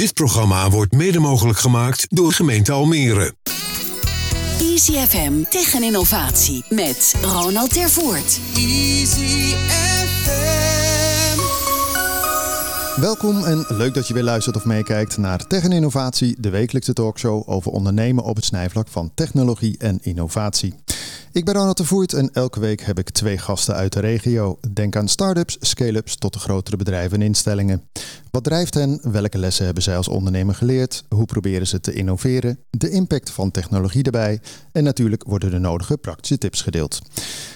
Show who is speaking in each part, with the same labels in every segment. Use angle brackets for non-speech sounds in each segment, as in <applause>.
Speaker 1: Dit programma wordt mede mogelijk gemaakt door gemeente Almere.
Speaker 2: Easy FM tegen innovatie met Ronald Tervoort.
Speaker 3: Easy FM.
Speaker 4: Welkom en leuk dat je weer luistert of meekijkt naar Tech en Innovatie, de wekelijkse talkshow over ondernemen op het snijvlak van technologie en innovatie. Ik ben Ronald de Voert en elke week heb ik twee gasten uit de regio. Denk aan start-ups, scale-ups tot de grotere bedrijven en instellingen. Wat drijft hen? Welke lessen hebben zij als ondernemer geleerd? Hoe proberen ze te innoveren? De impact van technologie erbij. En natuurlijk worden de nodige praktische tips gedeeld.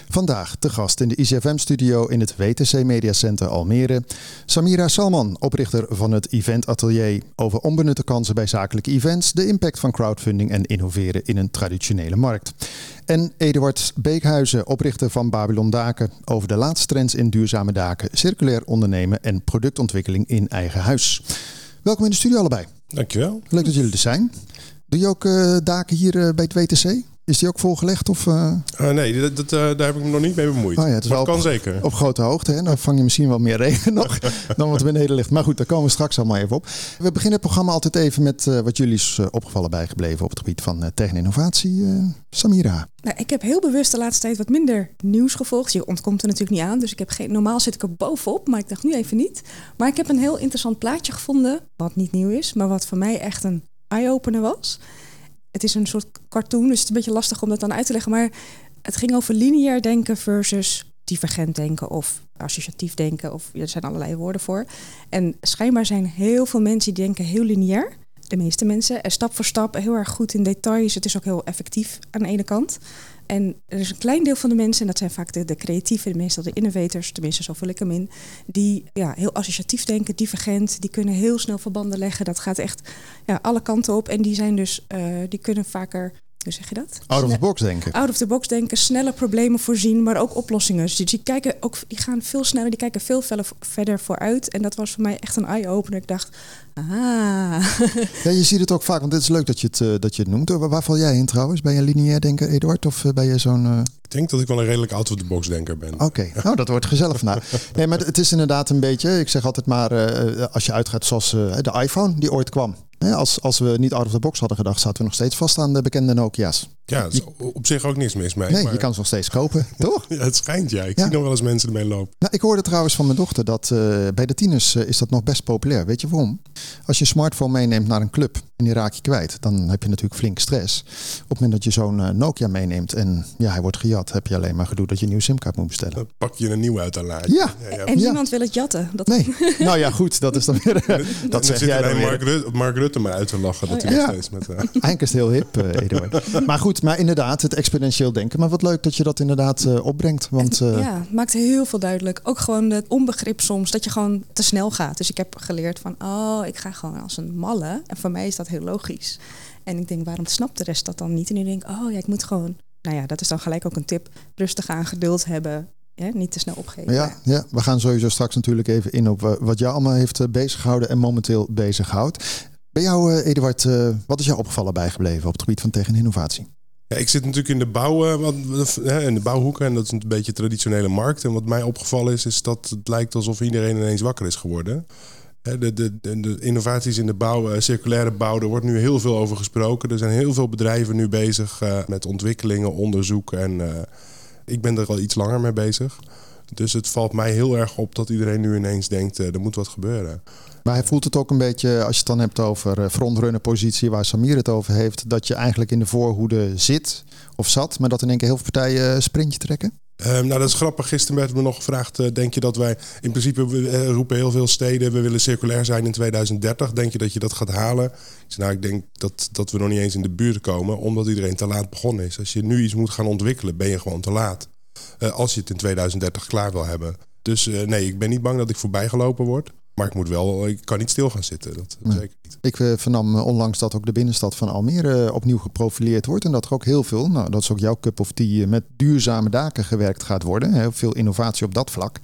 Speaker 4: Vandaag te gast in de ICFM-studio in het WTC Media Center Almere. Samira Salman, oprichter van het Event Atelier. Over onbenutte kansen bij zakelijke events, de impact van crowdfunding en innoveren in een traditionele markt. En Eduard Beekhuizen, oprichter van Babylon Daken, over de laatste trends in duurzame daken, circulair ondernemen en productontwikkeling in eigen huis. Welkom in de studio allebei.
Speaker 5: Dankjewel.
Speaker 4: Leuk dat jullie er zijn. Doe je ook uh, daken hier uh, bij het WTC? Is die ook volgelegd? Of, uh...
Speaker 5: uh, nee, dat, dat, uh, daar heb ik me nog niet mee bemoeid.
Speaker 4: Oh ja, het is
Speaker 5: maar kan
Speaker 4: op,
Speaker 5: zeker.
Speaker 4: Op grote hoogte. Hè? Dan vang je misschien wel meer <laughs> regen nog <laughs> dan wat beneden ligt. Maar goed, daar komen we straks allemaal even op. We beginnen het programma altijd even met uh, wat jullie is opgevallen bijgebleven op het gebied van tech en innovatie. Samira.
Speaker 6: Nou, ik heb heel bewust de laatste tijd wat minder nieuws gevolgd. Je ontkomt er natuurlijk niet aan. Dus ik heb geen, normaal zit ik er bovenop, maar ik dacht nu even niet. Maar ik heb een heel interessant plaatje gevonden. Wat niet nieuw is, maar wat voor mij echt een eye-opener was het is een soort cartoon, dus het is een beetje lastig om dat dan uit te leggen. Maar het ging over lineair denken versus divergent denken of associatief denken. Of er zijn allerlei woorden voor. En schijnbaar zijn heel veel mensen die denken heel lineair. De meeste mensen. En stap voor stap heel erg goed in details. Het is ook heel effectief aan de ene kant. En er is een klein deel van de mensen, en dat zijn vaak de, de creatieven, meestal de innovators, tenminste zo vul ik hem in, die ja, heel associatief denken, divergent, die kunnen heel snel verbanden leggen. Dat gaat echt ja, alle kanten op. En die zijn dus, uh, die kunnen vaker hoe zeg je dat?
Speaker 4: Out of the box denken.
Speaker 6: Out of the box denken, snelle problemen voorzien, maar ook oplossingen. Dus die, kijken ook, die gaan veel sneller, die kijken veel verder vooruit. En dat was voor mij echt een eye-opener. Ik dacht, ah.
Speaker 4: Ja, je ziet het ook vaak, want het is leuk dat je het, uh, dat je het noemt. Waar, val jij in trouwens? Ben je lineair denker, Eduard? Of uh, ben je zo'n... Uh...
Speaker 5: Ik denk dat ik wel een redelijk out of the box denker ben.
Speaker 4: Oké, okay. <laughs> nou dat wordt gezellig vandaag. Nee, maar het is inderdaad een beetje, ik zeg altijd maar, als je uitgaat zoals de iPhone die ooit kwam. Als, als we niet out of the box hadden gedacht, zaten we nog steeds vast aan de bekende Nokia's.
Speaker 5: Ja, is op zich ook niks mis mee.
Speaker 4: Nee,
Speaker 5: maar...
Speaker 4: je kan ze nog steeds kopen, <laughs> toch?
Speaker 5: ja, het schijnt, ja. Ik ja. zie nog wel eens mensen ermee lopen.
Speaker 4: Nou, ik hoorde trouwens van mijn dochter dat uh, bij de tieners uh, is dat nog best populair. Weet je waarom? Als je een smartphone meeneemt naar een club en die raak je kwijt, dan heb je natuurlijk flink stress. Op het moment dat je zo'n uh, Nokia meeneemt en ja, hij wordt gejat, heb je alleen maar gedoe dat je een nieuwe simkaart moet bestellen.
Speaker 5: Dan pak je een nieuwe uit de laad.
Speaker 4: Ja.
Speaker 6: ja, ja. En niemand wil het jatten. Dat...
Speaker 4: Nee. <laughs> nou ja, goed, dat is dan weer... dat zeg jij dan
Speaker 5: Mark Rutte, Mark Rutte maar uit te lachen. Dat hij nog steeds met...
Speaker 4: Eigenlijk is het heel hip, Eduard. <laughs> maar goed, maar inderdaad, het exponentieel denken. Maar wat leuk dat je dat inderdaad uh, opbrengt. Want, uh...
Speaker 6: Ja, het maakt heel veel duidelijk. Ook gewoon het onbegrip soms dat je gewoon te snel gaat. Dus ik heb geleerd van, oh, ik ga gewoon als een malle. En voor mij is dat heel logisch. En ik denk, waarom snapt de rest dat dan niet? En ik denk, oh ja, ik moet gewoon... Nou ja, dat is dan gelijk ook een tip. Rustig aan, geduld hebben. Ja, niet te snel opgeven.
Speaker 4: Ja, ja, we gaan sowieso straks natuurlijk even in op wat jou allemaal heeft beziggehouden en momenteel bezighoudt. Bij jou, Eduard, wat is jou opgevallen bijgebleven op het gebied van tegen innovatie?
Speaker 5: Ja, ik zit natuurlijk in de, bouw, wat, in de bouwhoeken en dat is een beetje traditionele markt. En wat mij opgevallen is, is dat het lijkt alsof iedereen ineens wakker is geworden. De, de, de, innovaties in de bouw, circulaire bouw, er wordt nu heel veel over gesproken. Er zijn heel veel bedrijven nu bezig uh, met ontwikkelingen, onderzoek. En ik ben er al iets langer mee bezig. Dus het valt mij heel erg op dat iedereen nu ineens denkt, er moet wat gebeuren.
Speaker 4: Maar hij voelt het ook een beetje, als je het dan hebt over frontrunner positie, waar Samir het over heeft, dat je eigenlijk in de voorhoede zit of zat, maar dat in één keer heel veel partijen sprintje trekken?
Speaker 5: Um, nou, dat is grappig. Gisteren werd me nog gevraagd: denk je dat wij in principe uh, roepen heel veel steden, we willen circulair zijn in 2030. Denk je dat je dat gaat halen? Ik nou, ik denk dat, dat we nog niet eens in de buurt komen, omdat iedereen te laat begonnen is. Als je nu iets moet gaan ontwikkelen, ben je gewoon te laat. Als je het in 2030 klaar wil hebben. Dus nee, ik ben niet bang dat ik voorbij gelopen word. Maar ik moet wel, ik kan niet stil gaan zitten. Dat nee. zeker niet.
Speaker 4: Ik uh, vernam onlangs dat ook de binnenstad van Almere opnieuw geprofileerd wordt. En dat er ook heel veel, nou dat is ook jouw cup of tea, met duurzame daken gewerkt gaat worden. Heel veel innovatie op dat vlak.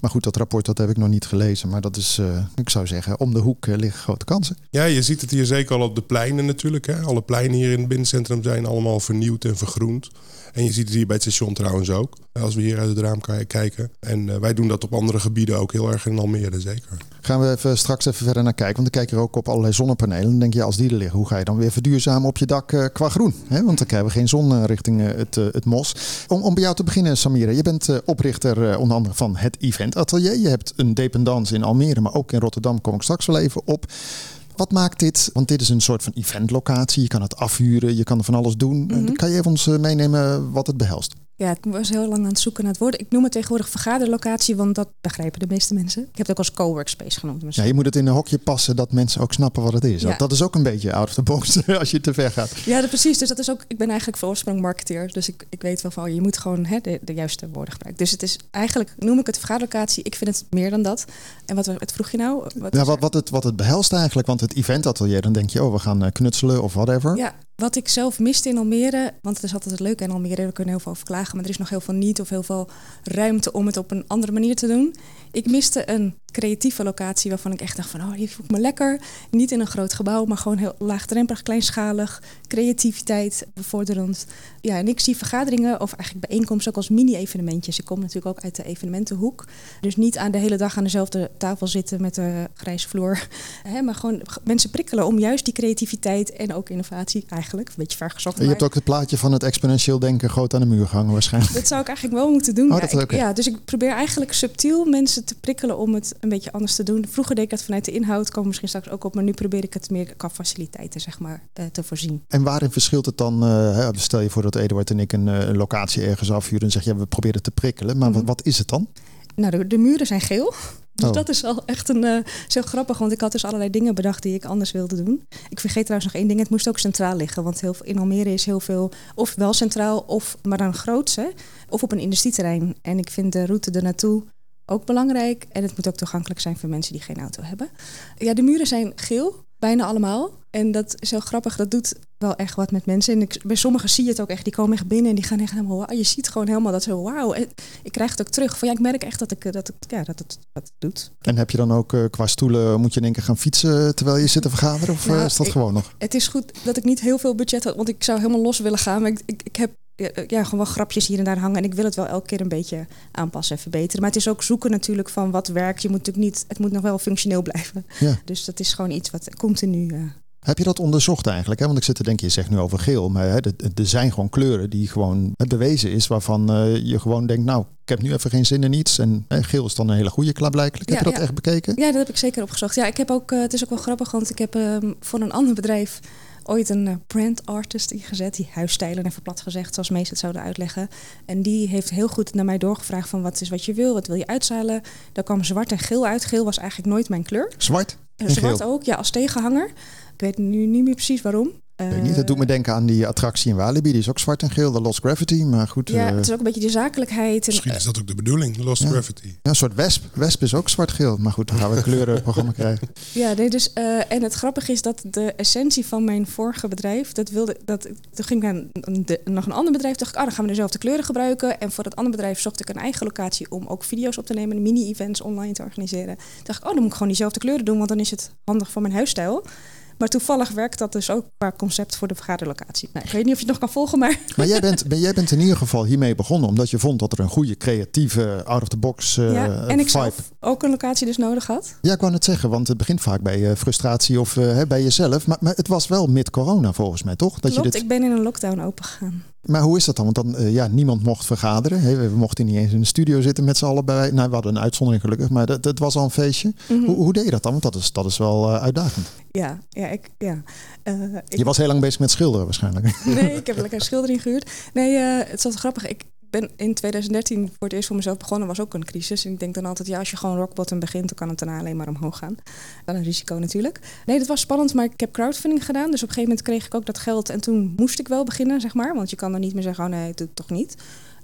Speaker 4: Maar goed, dat rapport dat heb ik nog niet gelezen. Maar dat is, uh, ik zou zeggen, om de hoek uh, liggen grote kansen.
Speaker 5: Ja, je ziet het hier zeker al op de pleinen natuurlijk. Hè. Alle pleinen hier in het binnencentrum zijn allemaal vernieuwd en vergroend. En je ziet het hier bij het station trouwens ook. Als we hier uit het raam kijken. En wij doen dat op andere gebieden ook heel erg in Almere, zeker.
Speaker 4: Gaan we even straks even verder naar kijken. Want dan kijk je ook op allerlei zonnepanelen. Dan denk je, als die er liggen, hoe ga je dan weer verduurzamen op je dak uh, qua groen? Want dan krijgen we geen zon richting het, het mos. Om, om bij jou te beginnen, Samira. Je bent oprichter onder andere van het Event Atelier. Je hebt een dependance in Almere, maar ook in Rotterdam. Kom ik straks wel even op. Wat maakt dit? Want dit is een soort van eventlocatie. Je kan het afhuren, je kan er van alles doen. Mm Kan je even ons meenemen wat het behelst?
Speaker 6: Ja, ik was heel lang aan het zoeken naar het woord. Ik noem het tegenwoordig vergaderlocatie, want dat begrijpen de meeste mensen. Ik heb het ook als coworkspace genoemd.
Speaker 4: Ja, je moet het in een hokje passen dat mensen ook snappen wat het is. Ja. Dat is ook een beetje out of the box <laughs> als je te ver gaat.
Speaker 6: Ja, precies. Dus dat is ook. Ik ben eigenlijk voor oorsprong marketeer, dus ik, ik weet wel van je moet gewoon hè, de, de juiste woorden gebruiken. Dus het is eigenlijk noem ik het vergaderlocatie. Ik vind het meer dan dat. En wat, wat vroeg je nou?
Speaker 4: Wat ja, wat, wat, het, wat het behelst eigenlijk, want het eventatelier, dan denk je, oh, we gaan eh, knutselen of whatever.
Speaker 6: Ja, wat ik zelf miste in Almere, want het is altijd het leuke in Almere, we kunnen heel veel over klagen, maar er is nog heel veel niet of heel veel ruimte om het op een andere manier te doen. Ik miste een creatieve locatie waarvan ik echt dacht van, oh, hier voel ik me lekker. Niet in een groot gebouw, maar gewoon heel laagdrempelig, kleinschalig, creativiteit bevorderend. Ja, en ik zie vergaderingen of eigenlijk bijeenkomsten ook als mini-evenementjes. Ik kom natuurlijk ook uit de evenementenhoek. Dus niet aan de hele dag aan dezelfde tafel zitten met de grijze vloer. <laughs> Hè, maar gewoon mensen prikkelen om juist die creativiteit en ook innovatie eigenlijk, een beetje vergezocht.
Speaker 4: Je hebt ook het plaatje van het exponentieel denken groot aan de muur gehangen waarschijnlijk.
Speaker 6: Dat zou ik eigenlijk wel moeten doen.
Speaker 4: Oh, ja, ik,
Speaker 6: ja, dus ik probeer eigenlijk subtiel mensen te prikkelen om het een beetje anders te doen. Vroeger deed ik dat vanuit de inhoud, komen misschien straks ook op, maar nu probeer ik het meer qua faciliteiten zeg maar, uh, te voorzien.
Speaker 4: En waarin verschilt het dan? Uh, stel je voor dat Eduard en ik een, uh, locatie ergens afhuren en zeg ja, we proberen te prikkelen, maar mm -hmm. wat, wat, is het dan?
Speaker 6: Nou, de, de muren zijn geel. <laughs> Dus oh. dat is al echt een uh, zo grappig, want ik had dus allerlei dingen bedacht die ik anders wilde doen. Ik vergeet trouwens nog één ding, het moest ook centraal liggen. Want heel, in Almere is heel veel, of wel centraal, of maar dan groots, hè, of op een industrieterrein. En ik vind de route er naartoe ook belangrijk. En het moet ook toegankelijk zijn voor mensen die geen auto hebben. Ja, de muren zijn geel, bijna allemaal. En dat is heel grappig, dat doet wel echt wat met mensen. En ik, bij sommigen zie je het ook echt, die komen echt binnen en die gaan echt helemaal, wow, je ziet gewoon helemaal dat zo, wauw. En ik krijg het ook terug van, ja, ik merk echt dat, ik, dat, het, ja, dat, het, dat doet.
Speaker 4: En heb je dan ook uh, qua stoelen, moet je in één keer gaan fietsen terwijl je zit te vergaderen? Of nou, uh, is dat
Speaker 6: ik,
Speaker 4: gewoon nog?
Speaker 6: Het is goed dat ik niet heel veel budget had, want ik zou helemaal los willen gaan. Maar ik, ik, ik heb ja, gewoon wel grapjes hier en daar hangen. En ik wil het wel elke keer een beetje aanpassen en verbeteren. Maar het is ook zoeken natuurlijk van wat werkt. Je moet natuurlijk niet, het moet nog wel functioneel <laughs> blijven.
Speaker 4: Ja.
Speaker 6: Dus dat is gewoon iets wat continu. Uh,
Speaker 4: heb je dat onderzocht eigenlijk? Hè? Want ik zit te denken, je zegt nu over geel, maar hè, er zijn gewoon kleuren die gewoon bewezen is, waarvan uh, je gewoon denkt, nou, ik heb nu even geen zin in iets. En hè, geel is dan een hele goede klaarblijkelijk. Heb
Speaker 6: ja,
Speaker 4: je dat
Speaker 6: ja.
Speaker 4: echt bekeken?
Speaker 6: Ja, dat heb ik zeker opgezocht. Ja, ik heb ook, uh, het is ook wel grappig, want ik heb uh, voor een ander bedrijf ooit een brand artist ingezet, die huisstijlen even plat gezegd, zoals meesten het zouden uitleggen. En die heeft heel goed naar mij doorgevraagd van wat is wat je wil, wat wil je uitzalen. Daar kwam zwart en geel uit. Geel was eigenlijk nooit mijn kleur.
Speaker 4: Zwart?
Speaker 6: Uh, zwart ook, ja, als tegenhanger. Ik weet nu niet meer precies waarom.
Speaker 4: Weet niet, dat doet me denken aan die attractie in Walibi. Die is ook zwart en geel, de Lost Gravity. Maar goed.
Speaker 6: Ja,
Speaker 4: uh,
Speaker 6: het is ook een beetje de zakelijkheid. En,
Speaker 5: Misschien is dat ook de bedoeling, Lost
Speaker 4: ja.
Speaker 5: Gravity.
Speaker 4: Ja, een soort wesp. Wesp is ook zwart-geel. Maar goed, dan gaan we <laughs> een kleurenprogramma krijgen.
Speaker 6: Ja, nee, dus, uh, en het grappige is dat de essentie van mijn vorige bedrijf, dat wilde, dat, toen ging ik naar een, de, nog een ander bedrijf, dacht ik, ah, dan gaan we dezelfde kleuren gebruiken. En voor dat andere bedrijf zocht ik een eigen locatie om ook video's op te nemen, mini-events online te organiseren. Toen dacht ik, oh, dan moet ik gewoon diezelfde kleuren doen, want dan is het handig voor mijn huisstijl. Maar toevallig werkt dat dus ook qua concept voor de vergaderlocatie. Nou, ik weet niet of je het nog kan volgen, maar...
Speaker 4: Maar jij bent, ben, jij bent in ieder geval hiermee begonnen... omdat je vond dat er een goede, creatieve, out-of-the-box uh,
Speaker 6: ja, en ik
Speaker 4: vibe...
Speaker 6: zelf ook een locatie dus nodig had.
Speaker 4: Ja, ik wou net zeggen, want het begint vaak bij uh, frustratie of uh, bij jezelf. Maar, maar het was wel mid-corona volgens mij, toch?
Speaker 6: Dat
Speaker 4: Klopt,
Speaker 6: je dit... ik ben in een lockdown opengegaan.
Speaker 4: Maar hoe is dat dan? Want dan, uh, ja, niemand mocht vergaderen. Hey, we mochten niet eens in de studio zitten met z'n allen bij. Nou, we hadden een uitzondering gelukkig, maar dat, dat was al een feestje.
Speaker 6: Mhm.
Speaker 4: Hoe, hoe, deed je dat dan? Want dat is, dat is wel uh, uitdagend.
Speaker 6: Ja, ja, ik, ja. Uh, ik...
Speaker 4: Je was heel lang bezig met schilderen waarschijnlijk.
Speaker 6: Nee, ik heb <laughs> lekker schildering gehuurd. Nee, het is wel grappig. Ik ben in 2013 voor het eerst voor mezelf begonnen, was ook een crisis. En ik denk dan altijd, ja, als je gewoon rock bottom begint, dan kan het daarna alleen maar omhoog gaan. Dan een risico natuurlijk. Nee, dat was spannend, maar ik heb crowdfunding gedaan. Dus op een gegeven moment kreeg ik ook dat geld en toen moest ik wel beginnen, zeg maar. Want je kan dan niet meer zeggen, oh nee, ik doe het toch niet.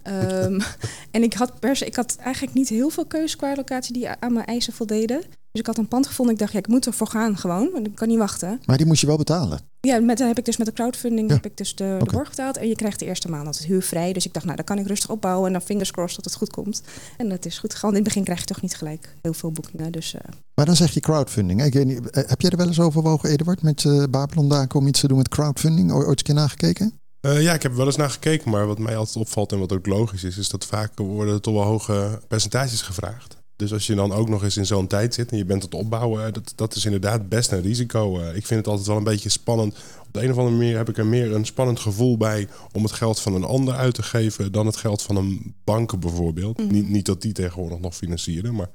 Speaker 6: Um, <laughs> en ik had, pers, ik had eigenlijk niet heel veel keuze qua locatie die aan mijn eisen voldeden. Dus ik had een pand gevonden. Ik dacht, ja, ik moet ervoor gaan gewoon. Want ik kan niet wachten.
Speaker 4: Maar die moest je wel betalen?
Speaker 6: Ja, met, heb ik dus met de crowdfunding ja. heb ik dus de, okay. de borg betaald. En je krijgt de eerste maand altijd huurvrij. Dus ik dacht, nou, dan kan ik rustig opbouwen. En dan fingers crossed dat het goed komt. En dat is goed gegaan. In het begin krijg je toch niet gelijk heel veel boekingen. Dus, uh...
Speaker 4: Maar dan zeg je crowdfunding. Ik weet niet, heb jij er wel eens overwogen, Eduard, met uh, Babylon daar om iets te doen met crowdfunding? Ooit een keer nagekeken?
Speaker 5: Uh, ja, ik heb er wel eens naar gekeken, maar wat mij altijd opvalt en wat ook logisch is, is dat vaak worden er toch wel hoge percentages gevraagd. Dus als je dan ook nog eens in zo'n tijd zit en je bent het opbouwen, dat, dat is inderdaad best een risico. Ik vind het altijd wel een beetje spannend. Op de een of andere manier heb ik er meer een spannend gevoel bij om het geld van een ander uit te geven dan het geld van een bank bijvoorbeeld.
Speaker 6: Mhm.
Speaker 5: Niet, niet dat die tegenwoordig nog financieren, maar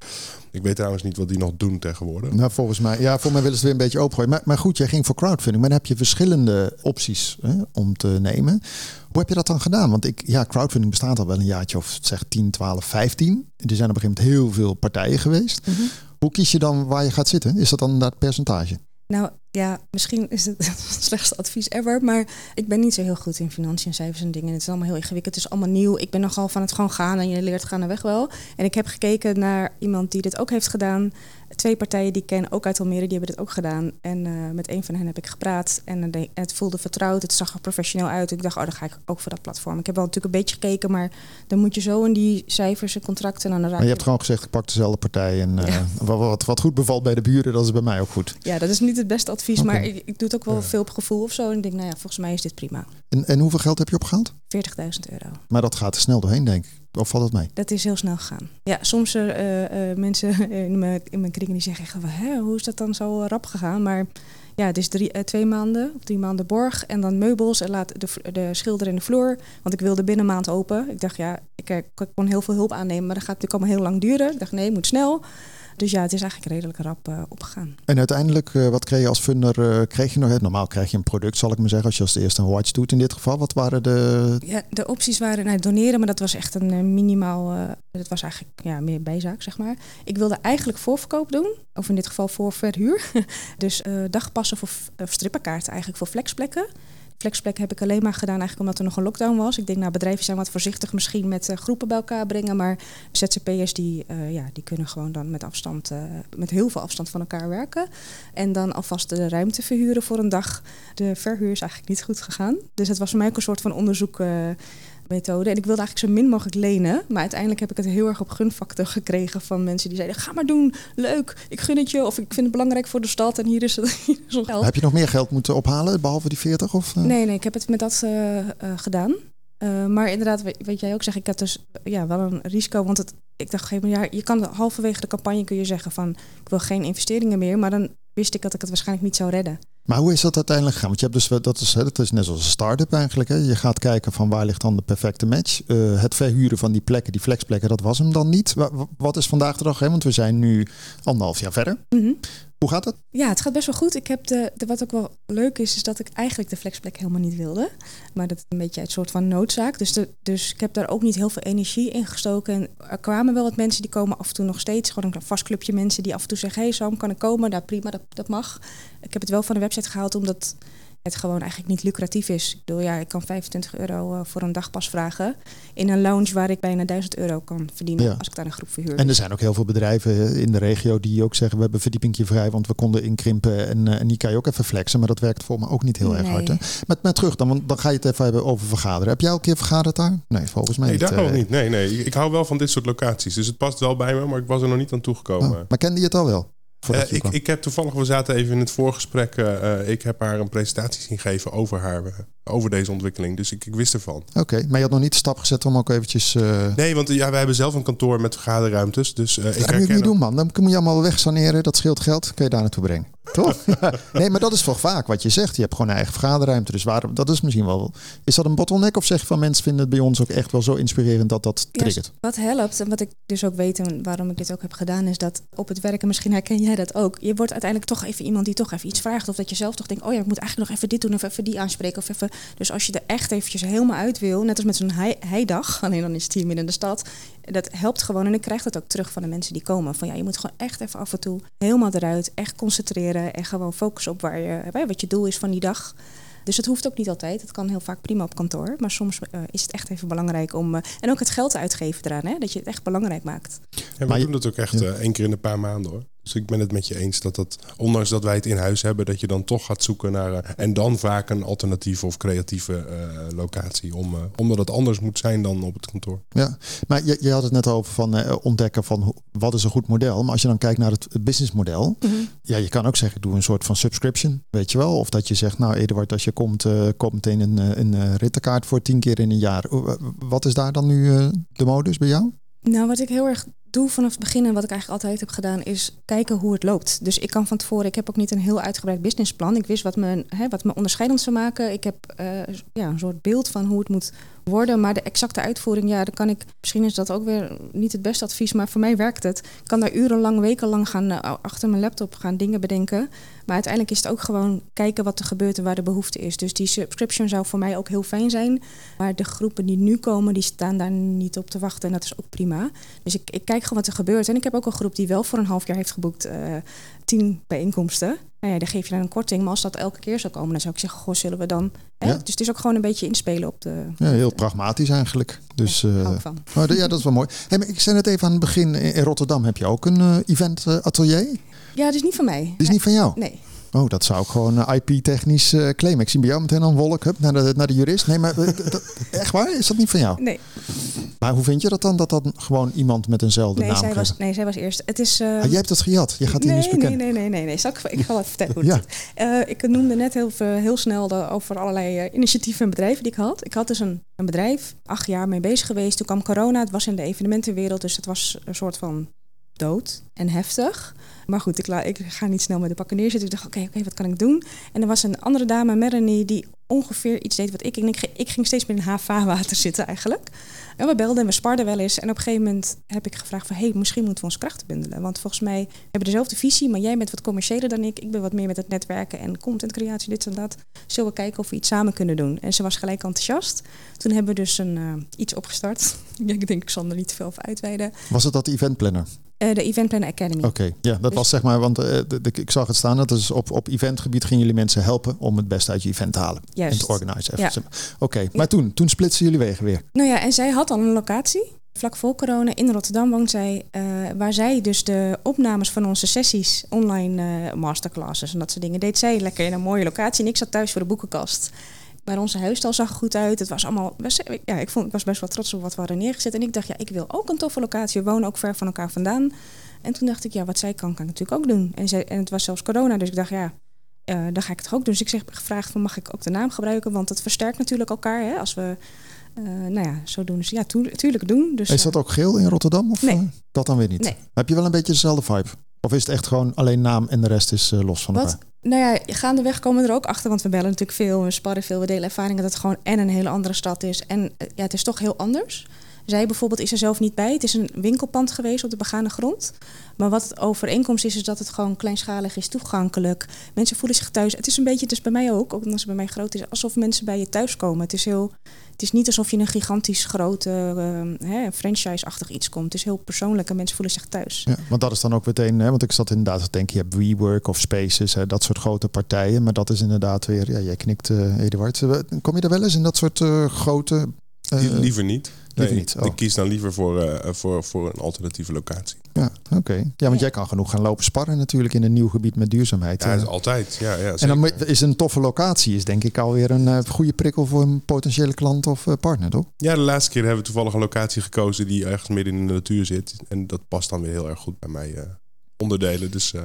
Speaker 5: ik weet trouwens niet wat die nog doen tegenwoordig.
Speaker 4: Nou, volgens mij, ja, voor mij willen ze het weer een beetje opengooien. Maar, maar goed, jij ging voor crowdfunding, maar dan heb je verschillende opties hè, om te nemen. Hoe heb je dat dan gedaan? Want ik, ja, crowdfunding bestaat al wel een jaartje of zeg 10, 12, 15. Er zijn op een gegeven moment heel veel partijen geweest.
Speaker 6: Mhm.
Speaker 4: Hoe kies je dan waar je gaat zitten? Is dat dan dat percentage?
Speaker 6: Nou ja, misschien is het <laughs> het slechtste advies ever. Maar ik ben niet zo heel goed in financiën, cijfers en dingen. Het is allemaal heel ingewikkeld. Het is allemaal nieuw. Ik ben nogal van het gewoon gaan en je leert gaandeweg wel. En ik heb gekeken naar iemand die dit ook heeft gedaan. Twee partijen die ik ken, ook uit Almere, die hebben dit ook gedaan. En eh, met een van hen heb ik gepraat. En eh, de- het voelde vertrouwd. Het zag er professioneel uit. Ik dacht, oh, dan ga ik ook voor dat platform. Ik heb wel natuurlijk een beetje gekeken, maar dan moet je zo in die cijfers en contracten. En dan raak
Speaker 4: Maar je hebt gewoon gezegd, ik pak dezelfde partij. En eh, <laughs> wat, wat, wat goed bevalt bij de buren, dat is bij mij ook goed.
Speaker 6: Ja, dat is niet het beste advies, maar ik, ik doe het ook wel veel op gevoel of zo. En ik denk, nou ja, volgens mij is dit prima. 40.000
Speaker 4: En, en hoeveel geld heb je opgehaald?
Speaker 6: euro.
Speaker 4: Maar dat gaat er snel doorheen, denk ik. Of valt dat mee?
Speaker 6: Dat is heel snel gegaan. Ja, soms eh eh, mensen in mijn, in mijn kringen die zeggen hoe is dat dan zo eh, rap gegaan? Maar ja, het is drie, eh, twee maanden of drie maanden borg en dan meubels en laat de, de schilder in de vloer. Want ik wilde binnen een maand open. Ik dacht, ja, ik, eh, kon heel veel hulp aannemen, maar dat gaat natuurlijk allemaal heel lang duren. Ik dacht, nee, moet snel. Dus ja, het is eigenlijk redelijk rap eh, opgegaan.
Speaker 4: En uiteindelijk, eh, wat kreeg je als funder? eh, kreeg je nog, normaal krijg je een product, zal ik maar zeggen, als je als eerste een watch doet in dit geval. Wat waren de...
Speaker 6: Ja, de opties waren nou, doneren, maar dat was echt een minimaal. dat was eigenlijk ja, meer bijzaak, zeg maar. Ik wilde eigenlijk voorverkoop doen, of in dit geval voor verhuur. <laughs> dus dagpassen voor of strippenkaarten eigenlijk voor flexplekken. Flexplekken heb ik alleen maar gedaan eigenlijk omdat er nog een lockdown was. Ik denk, nou, bedrijven zijn wat voorzichtig misschien met eh, groepen bij elkaar brengen. Maar ZZP'ers die, eh, ja, die kunnen gewoon dan met afstand, eh, met heel veel afstand van elkaar werken. En dan alvast de ruimte verhuren voor een dag. De verhuur is eigenlijk niet goed gegaan. Dus het was voor mij ook een soort van onderzoek. Methode. En ik wilde eigenlijk zo min mogelijk lenen. Maar uiteindelijk heb ik het heel erg op gunfactor gekregen van mensen die zeiden: ga maar doen, leuk, ik gun het je. Of ik vind het belangrijk voor de stad en hier is het <laughs> hier is ons geld.
Speaker 4: Heb je nog meer geld moeten ophalen, behalve die 40? Of, eh?
Speaker 6: Nee, nee, ik heb het met dat eh, eh, gedaan. Maar inderdaad, weet weet jij ook zeggen, ik had dus ja, wel een risico. Want het, ik dacht, op een gegeven moment, ja, je kan halverwege de campagne kun je zeggen van ik wil geen investeringen meer. Maar dan wist ik dat ik het waarschijnlijk niet zou redden.
Speaker 4: Maar hoe is dat uiteindelijk gegaan? Want je hebt dus, dat is, dat is net zoals een start-up eigenlijk. Hè? Je gaat kijken van waar ligt dan de perfecte match. Eh, het verhuren van die plekken, die flexplekken, dat was hem dan niet. Wa- wa- Wat is vandaag de dag? Hè? Want we zijn nu anderhalf jaar verder.
Speaker 6: Mhm.
Speaker 4: Hoe gaat het?
Speaker 6: Ja, het gaat best wel goed. Ik heb de, wat ook wel leuk is, is dat ik eigenlijk de flexplek helemaal niet wilde. Maar dat een beetje uit soort van noodzaak. Dus, dus ik heb daar ook niet heel veel energie in gestoken. En er kwamen wel wat mensen die komen af en toe nog steeds. Gewoon een vast clubje mensen die af en toe zeggen: Hey Sam, kan ik komen? Nou prima, dat, dat mag. Ik heb het wel van de website gehaald omdat het gewoon eigenlijk niet lucratief is. Ik bedoel, ja, ik kan 25 euro eh, voor een dagpas vragen. In een lounge waar ik bijna 1000 euro kan verdienen
Speaker 4: Ja.
Speaker 6: als ik daar een groep verhuur.
Speaker 4: En er zijn ook heel veel bedrijven eh, in de regio die ook zeggen... we hebben verdiepingje vrij, want we konden inkrimpen. En, eh, en die kan je ook even flexen. Maar dat werkt voor me ook niet heel erg
Speaker 6: Nee.
Speaker 4: hard. Hè? Maar, maar terug dan, want dan ga je het even hebben over vergaderen. Heb jij al een keer vergaderd daar? Nee, volgens mij
Speaker 5: Nee,
Speaker 4: niet.
Speaker 5: daar nog
Speaker 4: eh.
Speaker 5: niet. Nee, nee. Ik, ik hou wel van dit soort locaties. Dus het past wel bij me, maar ik was er nog niet aan toegekomen.
Speaker 4: Oh, maar kende je het al wel?
Speaker 5: Eh, ik, ik heb toevallig, we zaten even in het voorgesprek. eh, eh, ik heb haar een presentatie zien geven over haar, over deze ontwikkeling. Dus ik, ik wist ervan.
Speaker 4: Oké, maar je had nog niet de stap gezet om ook eventjes...
Speaker 5: Nee, want ja, wij hebben zelf een kantoor met vergaderruimtes. Dus ik
Speaker 4: dat moet je niet doen, man. Dan moet je allemaal wegsaneren. Dat scheelt geld. Kun je daar naartoe brengen. Toch? <laughs> nee, maar dat is toch vaak wat je zegt. Je hebt gewoon een eigen vergaderruimte. Dus waarom, dat is misschien wel... Is dat een bottleneck? Of zeg je van mensen vinden het bij ons ook echt wel zo inspirerend dat dat
Speaker 6: Ja,
Speaker 4: triggert?
Speaker 6: wat helpt, en wat ik dus ook weet en waarom ik dit ook heb gedaan, is dat op het werken, misschien herken jij dat ook. Je wordt uiteindelijk toch even iemand die toch even iets vraagt. Of dat je zelf toch denkt, oh ja, ik moet eigenlijk nog even dit doen of even die aanspreken. Of even... Dus als je er echt eventjes helemaal uit wil, net als met zo'n hei- heidag, <laughs> alleen dan is het hier midden in de stad. Dat helpt gewoon en ik krijg dat ook terug van de mensen die komen. Van ja, je moet gewoon echt even af en toe helemaal eruit, echt concentreren en gewoon focussen op waar je, wat je doel is van die dag. Dus het hoeft ook niet altijd. Het kan heel vaak prima op kantoor. Maar soms eh, is het echt even belangrijk om. eh, en ook het geld uitgeven eraan, hè? dat je het echt belangrijk maakt.
Speaker 5: En we
Speaker 4: Maar je-
Speaker 5: doen dat ook echt
Speaker 4: Ja.
Speaker 5: eh, één keer in een paar maanden hoor. Dus ik ben het met je eens dat dat, ondanks dat wij het in huis hebben, dat je dan toch gaat zoeken naar. eh, en dan vaak een alternatieve of creatieve eh, locatie. Om, eh, omdat het anders moet zijn dan op het kantoor.
Speaker 4: Ja, maar je, je had het net over van eh, ontdekken van wat is een goed model. Maar als je dan kijkt naar het, businessmodel, ja, je kan ook zeggen, doe een soort van subscription, weet je wel. Of dat je zegt, nou Eduard, als je komt, eh koop meteen een, een eh, rittenkaart voor tien keer in een jaar. Wat is daar dan nu eh, de modus bij jou?
Speaker 6: Nou, wat ik heel erg doe vanaf het begin en wat ik eigenlijk altijd heb gedaan, is kijken hoe het loopt. Dus ik kan van tevoren, ik heb ook niet een heel uitgebreid businessplan. Ik wist wat me, hè, wat me onderscheidend zou maken. Ik heb uh, ja, een soort beeld van hoe het moet worden. Maar de exacte uitvoering, ja, dan kan ik. Misschien is dat ook weer niet het beste advies, maar voor mij werkt het. Ik kan daar urenlang, wekenlang gaan uh, achter mijn laptop gaan dingen bedenken. Maar uiteindelijk is het ook gewoon kijken wat er gebeurt en waar de behoefte is. Dus die subscription zou voor mij ook heel fijn zijn. Maar de groepen die nu komen, die staan daar niet op te wachten. En dat is ook prima. Dus ik, ik kijk gewoon wat er gebeurt. En ik heb ook een groep die wel voor een half jaar heeft geboekt uh, tien bijeenkomsten. Nou ja, dan geef je dan een korting. Maar als dat elke keer zou komen, dan zou ik zeggen, goh, zullen we dan... Hè? Ja. Dus het is ook gewoon een beetje inspelen op de...
Speaker 4: Ja, heel pragmatisch eigenlijk. Dus,
Speaker 6: ja, uh, van. <laughs>
Speaker 4: Oh, ja, dat is wel mooi. Hey, maar ik zei het even aan het begin, in Rotterdam heb je ook een uh, event atelier?
Speaker 6: Ja, dat is niet van mij.
Speaker 4: Dat is niet van jou?
Speaker 6: Nee.
Speaker 4: Oh, dat zou ik gewoon uh, IP-technisch uh, claimen. Ik zie bij jou meteen een wolk hup, naar, de, naar de jurist. Nee, maar uh, echt waar? Is dat niet van jou?
Speaker 6: Nee.
Speaker 4: Maar hoe vind je dat dan? Dat dat gewoon iemand met eenzelfde
Speaker 6: nee,
Speaker 4: naam
Speaker 6: zij was, Nee, zij was eerst. Het is,
Speaker 4: ah, jij hebt dat gejat. Je gaat die
Speaker 6: nee,
Speaker 4: niet bekennen.
Speaker 6: Nee, nee, nee, nee. nee. Zal ik, ik ga wat vertellen hoe het ja. ik noemde net heel, heel snel de, over allerlei initiatieven en bedrijven die ik had. Ik had dus een, een bedrijf, acht jaar mee bezig geweest. Toen kwam corona. Het was in de evenementenwereld, dus het was een soort van dood en heftig. Maar goed, ik, ga niet snel met de pakken neerzitten. Ik dacht, oké, oké, wat kan ik doen? En er was een andere dame, Melanie, die ongeveer iets deed wat ik. En ik, ging steeds met een HVA-water <laughs> zitten eigenlijk. En we belden en we sparden wel eens. En op een gegeven moment heb ik gevraagd van... hé, hey, misschien moeten we ons krachten bundelen. Want volgens mij hebben we dezelfde visie... maar jij bent wat commerciëler dan ik. Ik ben wat meer met het netwerken en contentcreatie, dit en dat. Zullen we kijken of we iets samen kunnen doen? En ze was gelijk enthousiast. Toen hebben we dus een, uh, iets opgestart. <laughs> ik denk, ik zal er niet te veel over uitweiden.
Speaker 4: Was het dat eventplanner?
Speaker 6: Uh, de Event Planner Academy.
Speaker 4: Oké, okay. ja, dat dus was zeg maar, want uh, de, de, ik zag het staan. Dat is op, op eventgebied gingen jullie mensen helpen om het beste uit je event te halen.
Speaker 6: Juist.
Speaker 4: En te organiseren. Ja. Oké, okay. maar toen, toen splitsen jullie wegen weer.
Speaker 6: Nou ja, en zij had al een locatie. Vlak voor corona in Rotterdam woont zij, uh, waar zij dus de opnames van onze sessies, online masterclasses en dat soort dingen, deed zij lekker in een mooie locatie. En ik zat thuis voor de boekenkast. Maar onze huisstijl zag er goed uit. Het was allemaal best, ja, ik, vond, ik was best wel trots op wat we hadden neergezet. En ik dacht, ja, ik wil ook een toffe locatie. We wonen ook ver van elkaar vandaan. En toen dacht ik, ja, wat zij kan, kan ik natuurlijk ook doen. En, zij, en het was zelfs corona, dus ik dacht, ja, uh, dan ga ik het ook doen. Dus ik zeg gevraagd van, mag ik ook de naam gebruiken? Want het versterkt natuurlijk elkaar, hè, als we... Uh, nou ja, zo doen. Dus ja, tuurlijk doen. Dus,
Speaker 4: is dat ook geel in Rotterdam? Of
Speaker 6: nee.
Speaker 4: dat dan weer niet?
Speaker 6: Nee.
Speaker 4: Heb je wel een beetje dezelfde vibe? Of is het echt gewoon alleen naam en de rest is uh, los van
Speaker 6: Wat?
Speaker 4: elkaar?
Speaker 6: Nou ja, gaandeweg komen we er ook achter, want we bellen natuurlijk veel, we sparren veel, we delen ervaringen dat het gewoon en een hele andere stad is. En ja, het is toch heel anders. Zij bijvoorbeeld is er zelf niet bij. Het is een winkelpand geweest op de begane grond. Maar wat het overeenkomst is, is dat het gewoon kleinschalig is, toegankelijk. Mensen voelen zich thuis. Het is een beetje, dus bij mij ook, ook als het bij mij groot is, alsof mensen bij je thuis komen. Het is heel, het is niet alsof je een gigantisch grote uh, franchise-achtig iets komt. Het is heel persoonlijk en mensen voelen zich thuis.
Speaker 4: Ja, want dat is dan ook meteen, hè, want ik zat inderdaad te denken, je hebt WeWork of Spaces, hè, dat soort grote partijen. Maar dat is inderdaad weer, ja, jij knikt, uh, Eduard. Kom je daar wel eens in dat soort uh, grote...
Speaker 5: Liever niet. Nee,
Speaker 4: niet. Oh.
Speaker 5: Ik kies dan liever voor, uh, voor, voor een alternatieve locatie.
Speaker 4: Ja, oké. Okay. Ja, want ja. jij kan genoeg gaan lopen sparren natuurlijk in een nieuw gebied met duurzaamheid.
Speaker 5: Ja, is altijd. Ja, ja,
Speaker 4: en dan is een toffe locatie, is denk ik alweer een uh, goede prikkel voor een potentiële klant of uh, partner, toch?
Speaker 5: Ja, de laatste keer hebben we toevallig een locatie gekozen die ergens midden in de natuur zit. En dat past dan weer heel erg goed bij mij. Uh, onderdelen. Dus, uh,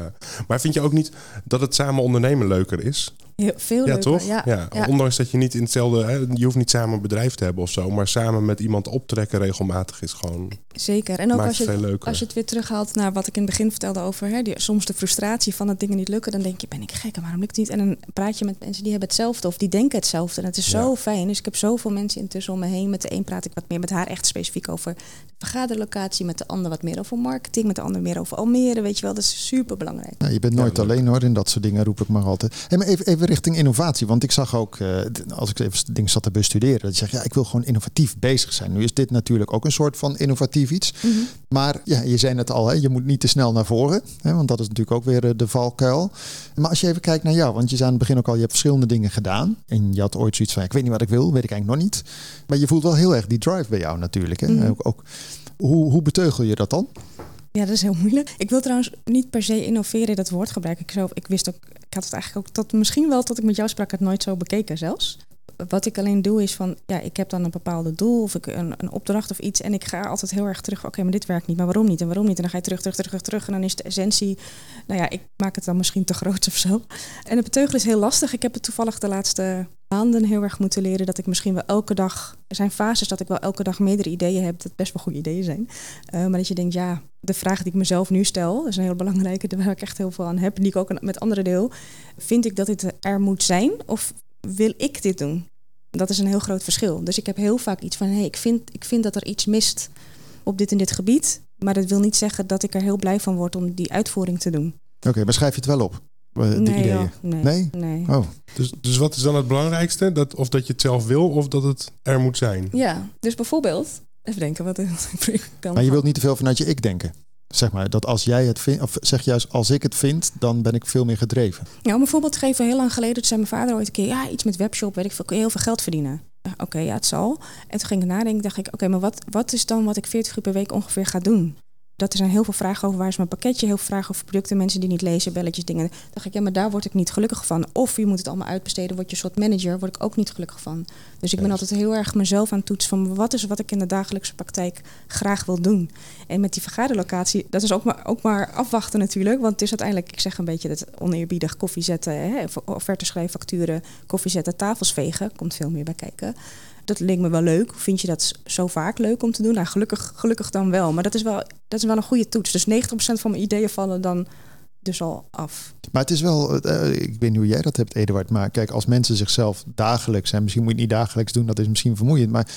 Speaker 5: maar vind je ook niet dat het samen ondernemen leuker is?
Speaker 6: Heel, veel
Speaker 5: ja,
Speaker 6: leuker,
Speaker 5: toch?
Speaker 6: Ja,
Speaker 5: ja.
Speaker 6: ja.
Speaker 5: Ondanks dat je niet in hetzelfde... Hè, je hoeft niet samen een bedrijf te hebben of zo... maar samen met iemand optrekken regelmatig is gewoon...
Speaker 6: Zeker. En ook als je, als je het weer terughaalt naar wat ik in het begin vertelde over... Hè, die, soms de frustratie van dat dingen niet lukken... dan denk je, ben ik gek en waarom lukt het niet? En dan praat je met mensen die hebben hetzelfde of die denken hetzelfde. En het is zo
Speaker 5: Ja.
Speaker 6: fijn. Dus ik heb zoveel mensen intussen om me heen. Met de een praat ik wat meer met haar echt specifiek over de vergaderlocatie... met de ander wat meer over marketing... met de ander meer over Almere, weet je wel. Dat is super belangrijk.
Speaker 4: Ja, je bent nooit alleen hoor, in dat soort dingen roep ik maar altijd. Hey, maar even, even richting innovatie, want ik zag ook, eh, als ik even dingen zat te bestuderen, dat je zegt, ja, ik wil gewoon innovatief bezig zijn. Nu is dit natuurlijk ook een soort van innovatief iets.
Speaker 6: Mhm.
Speaker 4: Maar ja, je zei het al, hè, je moet niet te snel naar voren, hè, want dat is natuurlijk ook weer eh, de valkuil. Maar als je even kijkt naar jou, want je zei aan het begin ook al, je hebt verschillende dingen gedaan. En je had ooit zoiets van, ik weet niet wat ik wil, weet ik eigenlijk nog niet. Maar je voelt wel heel erg die drive bij jou natuurlijk. Hè?
Speaker 6: Mhm.
Speaker 4: Ook, ook, hoe, hoe beteugel je dat dan?
Speaker 6: Ja, dat is heel moeilijk. Ik wil trouwens niet per se innoveren dat woord gebruiken. Ik, zelf, ik wist ook, ik had het eigenlijk ook tot misschien wel tot ik met jou sprak, het nooit zo bekeken zelfs. Wat ik alleen doe is van, ja, ik heb dan een bepaalde doel of ik een, een opdracht of iets. En ik ga altijd heel erg terug. Oké, maar dit werkt niet, maar waarom niet? En waarom niet? En dan ga je terug, terug, terug, terug, terug. En dan is de essentie, nou ja, ik maak het dan misschien te groot of zo. En het beteugelen is heel lastig. Ik heb het toevallig de laatste maanden heel erg moeten leren dat ik misschien wel elke dag. Er zijn fases dat ik wel elke dag meerdere ideeën heb, dat best wel goede ideeën zijn. Uh, maar dat je denkt, ja, de vraag die ik mezelf nu stel, is een heel belangrijke, <laughs> waar ik echt heel veel aan heb, die ik ook met anderen deel. Vind ik dat dit er moet zijn of wil ik dit doen? Dat is een heel groot verschil. Dus ik heb heel vaak iets van, hé, hey, ik, vind, ik vind dat er iets mist op dit en dit gebied. Maar dat wil niet zeggen dat ik er heel blij van word om die uitvoering te doen.
Speaker 4: Oké, maar schrijf je het wel op? De
Speaker 6: nee,
Speaker 4: ideeën?
Speaker 6: nee, nee.
Speaker 4: Oh.
Speaker 5: Dus, dus wat is dan het belangrijkste? Dat, of dat je het zelf wil of dat het er moet zijn?
Speaker 6: Ja, dus bijvoorbeeld, even denken wat <laughs> ik
Speaker 4: kan. Maar je wilt niet te veel vanuit je ik denken. Zeg maar dat als jij het vindt, of zeg juist als ik het vind, dan ben ik veel meer gedreven.
Speaker 6: Ja, om een voorbeeld te geven, heel lang geleden, toen zei mijn vader ooit een keer, ja, iets met webshop, weet ik veel, kun je heel veel geld verdienen. Oké, ja, het zal. En toen ging ik nadenken, dacht ik, oké, maar wat, wat is dan wat ik 40 uur per week ongeveer ga doen? Dat er zijn heel veel vragen over waar is mijn pakketje, heel veel vragen over producten, mensen die niet lezen, belletjes, dingen. Dan dacht ik, ja, maar daar word ik niet gelukkig van. Of je moet het allemaal uitbesteden, word je soort manager, word ik ook niet gelukkig van. Dus ik ben altijd heel erg mezelf aan het toetsen van wat is wat ik in de dagelijkse praktijk graag wil doen. En met die vergaderlocatie, dat is ook maar, ook maar afwachten natuurlijk, want het is uiteindelijk, ik zeg een beetje dat oneerbiedig koffie zetten, hè, schrijven, facturen, koffie zetten, tafels vegen, komt veel meer bij kijken dat leek me wel leuk. Vind je dat zo vaak leuk om te doen? Nou, gelukkig, gelukkig dan wel. Maar dat is wel, dat is wel een goede toets. Dus 90% van mijn ideeën vallen dan dus al af.
Speaker 4: Maar het is wel, uh, ik weet niet hoe jij dat hebt, Eduard. Maar kijk, als mensen zichzelf dagelijks, en misschien moet je het niet dagelijks doen, dat is misschien vermoeiend. Maar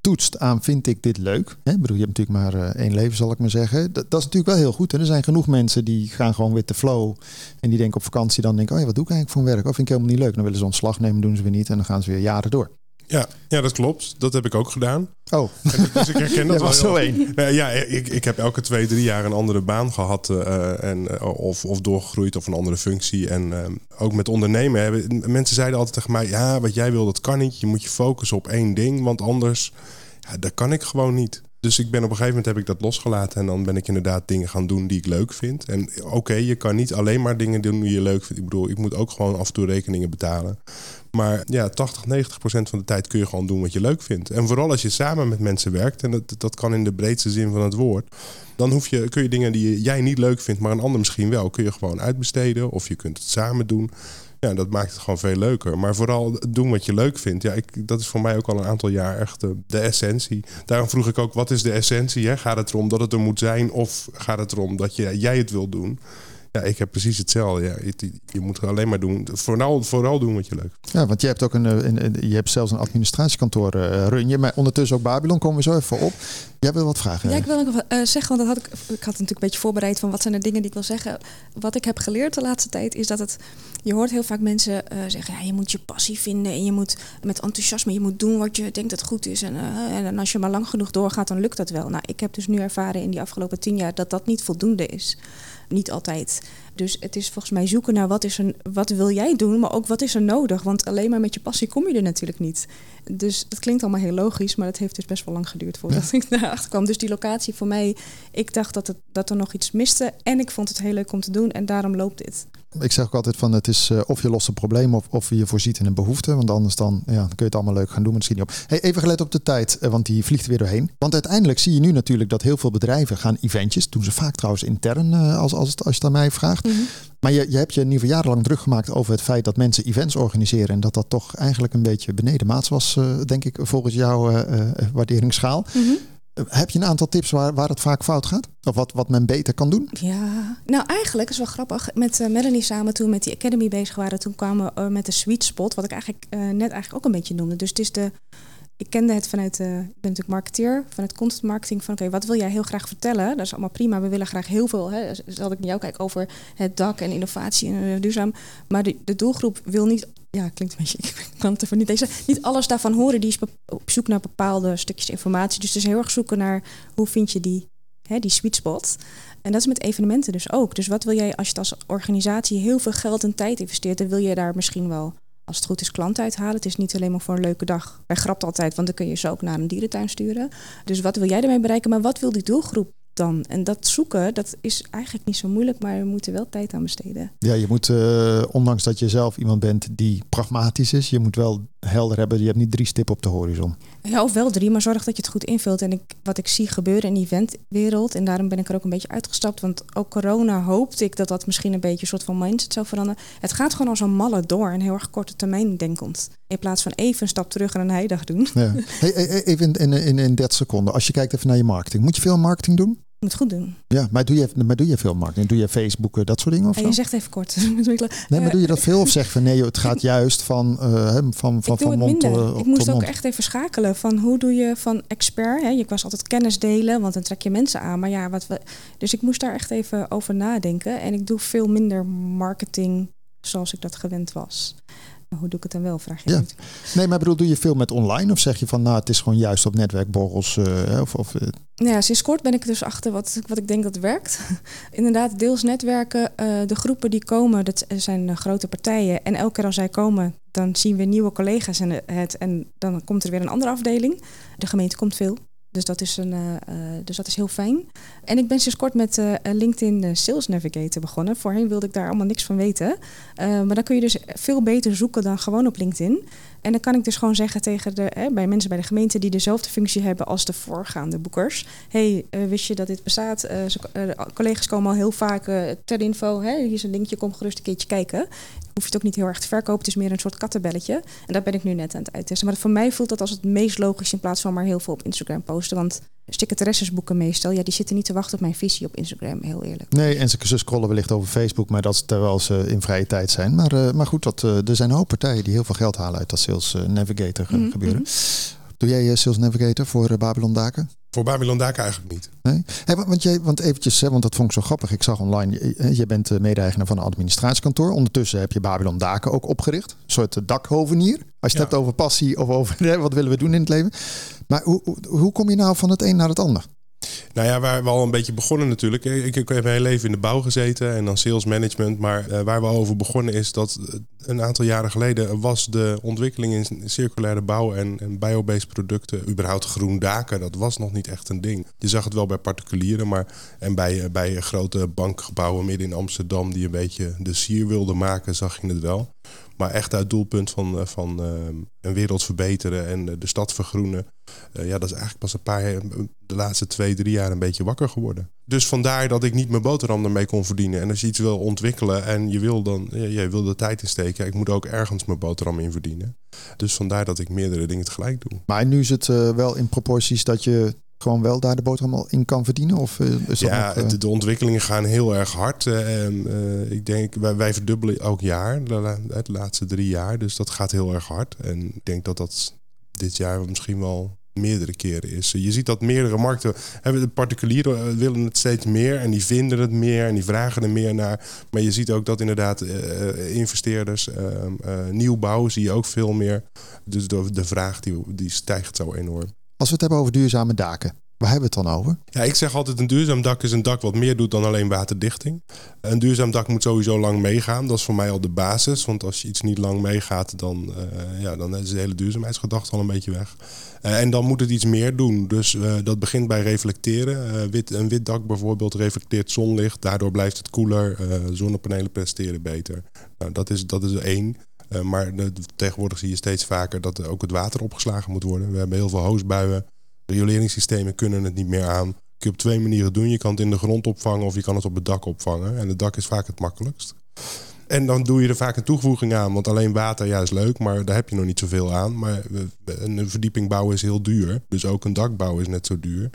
Speaker 4: toetst aan, vind ik dit leuk? Hè? Bedoel, je hebt natuurlijk maar uh, één leven, zal ik maar zeggen. Dat, is natuurlijk wel heel goed. En er zijn genoeg mensen die gaan gewoon with the flow. En die denken op vakantie dan denken, oh ja, wat doe ik eigenlijk voor werk? Of vind ik helemaal niet leuk. Dan willen ze ontslag nemen, doen ze weer niet. En dan gaan ze weer jaren door.
Speaker 5: Ja, ja, dat klopt. Dat heb ik ook gedaan.
Speaker 4: Oh,
Speaker 5: dus ik herken <laughs> dat
Speaker 4: was zo één.
Speaker 5: ja, ik, ik heb elke twee, drie jaar een andere baan gehad. Uh, en, uh, of, of doorgegroeid of een andere functie. En ook met ondernemen. Hebben, mensen zeiden altijd tegen mij... ja, wat jij wil, dat kan niet. Je moet je focussen op één ding. Want anders, ja, dat kan ik gewoon niet. Dus ik ben op een gegeven moment heb ik dat losgelaten. En dan ben ik inderdaad dingen gaan doen die ik leuk vind. En oké, je kan niet alleen maar dingen doen die je leuk vindt. Ik bedoel, ik moet ook gewoon af en toe rekeningen betalen. Maar ja, 80, 90 procent van de tijd kun je gewoon doen wat je leuk vindt. En vooral als je samen met mensen werkt, en dat, dat kan in de breedste zin van het woord. Dan hoef je, kun je dingen die jij niet leuk vindt, maar een ander misschien wel, kun je gewoon uitbesteden. Of je kunt het samen doen. Ja, dat maakt het gewoon veel leuker. Maar vooral doen wat je leuk vindt. Ja, ik, dat is voor mij ook al een aantal jaar echt de, essentie. Daarom vroeg ik ook, wat is de essentie? Hè? Gaat het erom dat het er moet zijn? Of gaat het erom dat je, jij het wil doen? Ja, ik heb precies hetzelfde. Ja. Je, je moet alleen maar doen. Vooral, vooral doen wat je leuk
Speaker 4: Ja, want je hebt ook een, eh, een, je hebt zelfs een administratiekantoor uh, run je. Maar ondertussen ook Babylon komen we zo even op. Jij wil wat vragen?
Speaker 6: Ja, ik wil nog uh, zeggen, want dat had ik, ik had natuurlijk een beetje voorbereid van wat zijn de dingen die ik wil zeggen. Wat ik heb geleerd de laatste tijd is dat het, je hoort heel vaak mensen uh, zeggen, ja, je moet je passie vinden en je moet met enthousiasme, je moet doen wat je denkt dat goed is. En, en als je maar lang genoeg doorgaat, dan lukt dat wel. Nou, ik heb dus nu ervaren in die afgelopen tien jaar dat dat niet voldoende is. Niet altijd. Dus het is volgens mij zoeken naar wat, is er, wat wil jij doen, maar ook wat is er nodig. Want alleen maar met je passie kom je er natuurlijk niet. Dus dat klinkt allemaal heel logisch, maar het heeft dus best wel lang geduurd voordat <laughs> ik daarachter kwam. Dus die locatie voor mij, ik dacht dat, het, dat er nog iets miste. En ik vond het heel leuk om te doen en daarom loopt dit.
Speaker 4: Ik zeg ook altijd van het is uh, of je lost een probleem of, of je voorziet in een behoefte. Want anders dan, ja, dan kun je het allemaal leuk gaan doen, misschien niet op. Hey, even gelet op de tijd, uh, want die vliegt weer doorheen. Want uiteindelijk zie je nu natuurlijk dat heel veel bedrijven gaan eventjes. Doen ze vaak trouwens intern, uh, als, als, het, als je het aan mij vraagt. Mm -hmm. Maar je, je hebt je in ieder geval jarenlang druk gemaakt over het feit dat mensen events organiseren. En dat dat toch eigenlijk een beetje beneden maats was, denk ik, volgens jouw waarderingsschaal. Mm -hmm. Heb je een aantal tips waar, waar het vaak fout gaat? Of wat, wat men beter kan doen?
Speaker 6: Ja, nou eigenlijk is wel grappig. Met uh, Melanie samen toen met die Academy bezig waren, toen kwamen we uh, met de sweet spot, wat ik eigenlijk uh, net eigenlijk ook een beetje noemde. Dus het is de. Ik kende het vanuit, ik ben natuurlijk marketeer, vanuit content marketing. Van oké, wat wil jij heel graag vertellen? Dat is allemaal prima. We willen graag heel veel. Hè, zal ik naar jou kijken over het dak en innovatie en duurzaam. Maar de, de doelgroep wil niet ja, klinkt een beetje, <laughs> ik kan het niet niet alles daarvan horen. Die is op zoek naar bepaalde stukjes informatie. Dus het is heel erg zoeken naar hoe vind je die, die sweet spot. En dat is met evenementen dus ook. Dus wat wil jij als je als organisatie heel veel geld en tijd investeert, dan wil je daar misschien wel, als het goed is, klanten uithalen. Het is niet alleen maar voor een leuke dag. Wij grapt altijd, want dan kun je ze ook naar een dierentuin sturen. Dus wat wil jij ermee bereiken? Maar wat wil die doelgroep dan? En dat zoeken, dat is eigenlijk niet zo moeilijk, maar we moeten wel tijd aan besteden.
Speaker 4: Ja, je moet, uh, ondanks dat je zelf iemand bent die pragmatisch is, je moet wel helder hebben. Je hebt niet drie stippen op de horizon.
Speaker 6: Ja, of wel drie, maar zorg dat je het goed invult. En ik, wat ik zie gebeuren in de eventwereld, en daarom ben ik er ook een beetje uitgestapt, want ook corona hoopte ik dat dat misschien een beetje een soort van mindset zou veranderen. Het gaat gewoon als een malle door, een heel erg korte termijn denkend. In plaats van even een stap terug en een heidag doen.
Speaker 4: Ja. Hey, even in, in, in, in 30 seconden. Als je kijkt even naar je marketing. Moet je veel marketing doen?
Speaker 6: Moet het goed doen.
Speaker 4: Ja, maar doe je, maar doe je veel marketing? Doe je Facebook, eh, dat soort dingen? Of
Speaker 6: je zegt even kort. <laughs>
Speaker 4: Nee, maar doe je dat veel of <laughs> zeg van nee, het gaat juist van, eh, hè, van, van, van
Speaker 6: het
Speaker 4: mond
Speaker 6: minder.
Speaker 4: eh,
Speaker 6: ik
Speaker 4: tot
Speaker 6: moest ook
Speaker 4: mond?
Speaker 6: echt even schakelen van hoe doe je van expert. Hè? Ik was altijd kennis delen, want dan trek je mensen aan. Maar ja, wat we, dus ik moest daar echt even over nadenken. En ik doe veel minder marketing zoals ik dat gewend was. Hoe doe ik het dan wel, vraag je
Speaker 4: Ja.
Speaker 6: niet.
Speaker 4: Nee, maar bedoel, doe je veel met online of zeg je van nou, het is gewoon juist op netwerkborrels eh, of, of eh,
Speaker 6: Nou ja, sinds kort ben ik dus achter wat, wat ik denk dat werkt. <laughs> Inderdaad, deels netwerken. eh, de groepen die komen, dat zijn grote partijen. En elke keer als zij komen, dan zien we nieuwe collega's en het. En dan komt er weer een andere afdeling. De gemeente komt veel. Dus dat is, een, eh, eh, dus dat is heel fijn. En ik ben sinds kort met eh, LinkedIn Sales Navigator begonnen. Voorheen wilde ik daar allemaal niks van weten. Maar dan kun je dus veel beter zoeken dan gewoon op LinkedIn. En dan kan ik dus gewoon zeggen tegen de, hè, bij mensen bij de gemeente die dezelfde functie hebben als de voorgaande boekers. hey, eh, wist je dat dit bestaat? Eh, ze- eh, collega's komen al heel vaak ter info. Hè, hier is een linkje, kom gerust een keertje kijken. Hoef je het ook niet heel erg te verkopen. Het is meer een soort kattenbelletje. En dat ben ik nu net aan het uittesten. Maar voor mij voelt dat als het meest logisch in plaats van maar heel veel op Instagram posten. Want secretaresses boeken meestal, ja, die zitten niet te wachten op mijn visie op Instagram, heel eerlijk.
Speaker 4: Nee, en ze, scrollen wellicht over Facebook, maar dat is terwijl ze in vrije tijd zijn. Maar, eh, maar goed, dat, eh, er zijn een hoop partijen die heel veel geld halen uit dat Sales eh, Navigator
Speaker 6: Mhm,
Speaker 4: gebeuren.
Speaker 6: mhm.
Speaker 4: Doe jij Sales Navigator voor Babylon Daken?
Speaker 5: Voor Babylon Daken eigenlijk niet.
Speaker 4: Nee? Hey, want, want, jij, want eventjes, hè, want dat vond ik zo grappig. Ik zag online, je, je bent mede-eigenaar van een administratiekantoor. Ondertussen heb je Babylon Daken ook opgericht. Een soort dakhovenier. Als je het
Speaker 5: Ja.
Speaker 4: hebt over passie of over hè, <laughs> wat willen we doen in het leven. Maar hoe, hoe, hoe kom je nou van het een naar het ander?
Speaker 5: Nou ja, waar we al een beetje begonnen natuurlijk. Ik, ik heb mijn hele leven in de bouw gezeten en dan sales management. Maar eh, waar we al over begonnen is dat eh, een aantal jaren geleden was de ontwikkeling in circulaire bouw en, en biobased producten, überhaupt groen daken, dat was nog niet echt een ding. Je zag het wel bij particulieren, maar en bij, eh, bij grote bankgebouwen midden in Amsterdam die een beetje de sier wilden maken, zag je het wel. Maar echt uit doelpunt van, eh, van eh, een wereld verbeteren en eh, de stad vergroenen. Ja, dat is eigenlijk pas een paar de laatste twee, drie jaar een beetje wakker geworden. Dus vandaar dat ik niet mijn boterham ermee kon verdienen. En als je iets wil ontwikkelen en je wil dan, jij wil de tijd insteken, ik moet ook ergens mijn boterham in verdienen. Dus vandaar dat ik meerdere dingen tegelijk doe.
Speaker 4: Maar nu is het wel in proporties dat je gewoon wel daar de boterham al in kan verdienen? Of eh, is dat
Speaker 5: Ja,
Speaker 4: nog, eh,
Speaker 5: de, de ontwikkelingen gaan heel erg hard. Eh, ik denk, wij, wij verdubbelen elk jaar, de, la- de laatste drie jaar. Dus dat gaat heel erg hard. En ik denk dat dat dit jaar misschien wel meerdere keren is. Je ziet dat meerdere markten hebben de particulieren willen het steeds meer en die vinden het meer en die vragen er meer naar. Maar je ziet ook dat inderdaad investeerders, eh, eh, nieuwbouw zie je ook veel meer. Dus de, de vraag die, die stijgt zo enorm.
Speaker 4: Als we het hebben over duurzame daken, waar hebben we het dan over?
Speaker 5: Ja, ik zeg altijd een duurzaam dak is een dak wat meer doet dan alleen waterdichting. Een duurzaam dak moet sowieso lang meegaan. Dat is voor mij al de basis. Want als je iets niet lang meegaat, dan, eh, ja, dan is de hele duurzaamheidsgedachte al een beetje weg. Eh, en dan moet het iets meer doen. Dus eh, dat begint bij reflecteren. Wit, een wit dak bijvoorbeeld reflecteert zonlicht. Daardoor blijft het koeler. Zonnepanelen presteren beter. Nou, dat is, dat is één. Eh, maar tegenwoordig zie je steeds vaker dat ook het water opgeslagen moet worden. We hebben heel veel hoosbuien. Rioleringssystemen kunnen het niet meer aan. kun je op twee manieren doen. Je kan het in de grond opvangen of je kan het op het dak opvangen. En het dak is vaak het makkelijkst. En dan doe je er vaak een toevoeging aan. Want alleen water, ja, is leuk, maar daar heb je nog niet zoveel aan. Maar eh, een verdieping bouwen is heel duur. Dus ook een dak bouwen is net zo duur.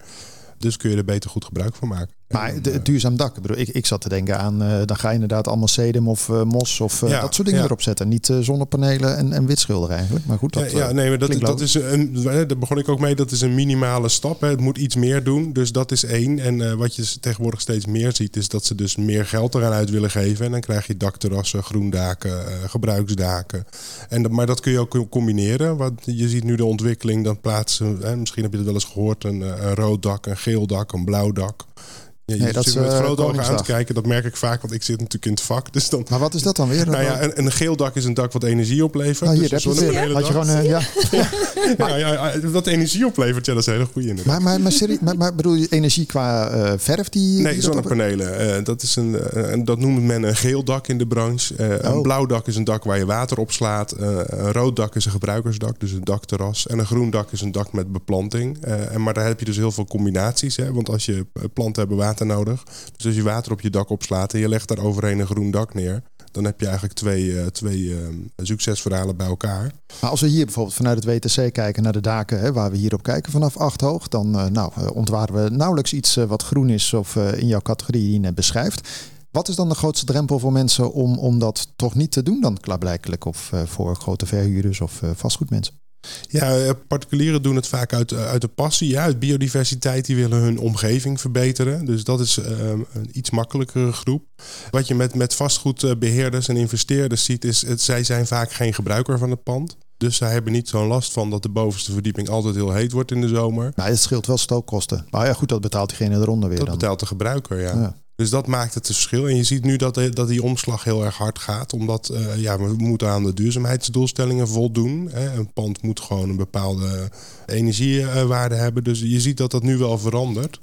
Speaker 5: Dus kun je er beter goed gebruik van maken.
Speaker 4: Maar de,
Speaker 5: eh,
Speaker 4: het duurzaam dak, ik, bedoel, ik, ik zat te denken aan, eh, dan ga je inderdaad allemaal sedum of eh, mos of
Speaker 5: Ja,
Speaker 4: dat soort dingen
Speaker 5: ja.
Speaker 4: erop zetten. Niet zonnepanelen en, en witschilderen eigenlijk. Maar goed, dat,
Speaker 5: ja, ja, nee, maar dat, dat is een, daar begon ik ook mee. Dat is een minimale stap. Hè. Het moet iets meer doen. Dus dat is één. En wat je tegenwoordig steeds meer ziet, is dat ze dus meer geld eraan uit willen geven. En dan krijg je dakterrassen, groendaken, gebruiksdaken. En maar dat kun je ook combineren. Want je ziet nu de ontwikkeling. Dan plaatsen, hè, misschien heb je het wel eens gehoord, een, een rood dak, een geel dak, een blauw dak. Ja, je
Speaker 4: Nee, dat
Speaker 5: zit met
Speaker 4: eh,
Speaker 5: grote ogen aan te kijken. Dat merk ik vaak, want ik zit natuurlijk in het vak. Dus dan,
Speaker 4: Maar wat is dat dan weer?
Speaker 5: nou ja, een, een geel dak is een dak wat energie oplevert.
Speaker 4: Hier,
Speaker 5: dus
Speaker 4: daar
Speaker 5: een
Speaker 4: heb je het. Had je gewoon, eh, <laughs> ja.
Speaker 5: Ja, ja, wat energie oplevert, ja, dat is een hele goede inderdaad.
Speaker 4: Maar, maar, maar, serie- maar, maar bedoel je energie qua eh, verf die...
Speaker 5: Nee, zonnepanelen. dat, is een, en dat noemt men een geel dak in de branche.
Speaker 4: Oh.
Speaker 5: Een blauw dak is een dak waar je water op slaat. Eh, een rood dak is een gebruikersdak, dus een dakterras. En een groen dak is een dak met beplanting. En, maar daar heb je dus heel veel combinaties. Hè, want als je planten hebben water nodig. Dus als je water op je dak opslaat en je legt daar overheen een groen dak neer. dan heb je eigenlijk twee, eh, twee eh, succesverhalen bij elkaar.
Speaker 4: Maar als we hier bijvoorbeeld vanuit het WTC kijken naar de daken, hè, waar we hier op kijken vanaf 8 hoog, dan uh, nou, ontwaren we nauwelijks iets wat groen is of in jouw categorie die je net beschrijft. Wat is dan de grootste drempel voor mensen om, om dat toch niet te doen dan klaarblijkelijk? Of voor grote verhuurders of vastgoedmensen?
Speaker 5: Ja, eh, particulieren doen het vaak uit, eh, uit de passie, ja, uit biodiversiteit. Die willen hun omgeving verbeteren. Dus dat is uh, een iets makkelijkere groep. Wat je met, met vastgoedbeheerders en investeerders ziet, is het, zij zijn vaak geen gebruiker van het pand. Dus zij hebben niet zo'n last van dat de bovenste verdieping altijd heel heet wordt in de zomer.
Speaker 4: Nou, het scheelt wel stookkosten. Maar ja, goed, dat betaalt diegene eronder weer.
Speaker 5: Dat
Speaker 4: dan.
Speaker 5: betaalt de gebruiker, ja. ja. Dus dat maakt het verschil. En je ziet nu dat, dat die omslag heel erg hard gaat. Omdat uh, ja, we moeten aan de duurzaamheidsdoelstellingen voldoen. Hè. Een pand moet gewoon een bepaalde energiewaarde hebben. Dus je ziet dat dat nu wel verandert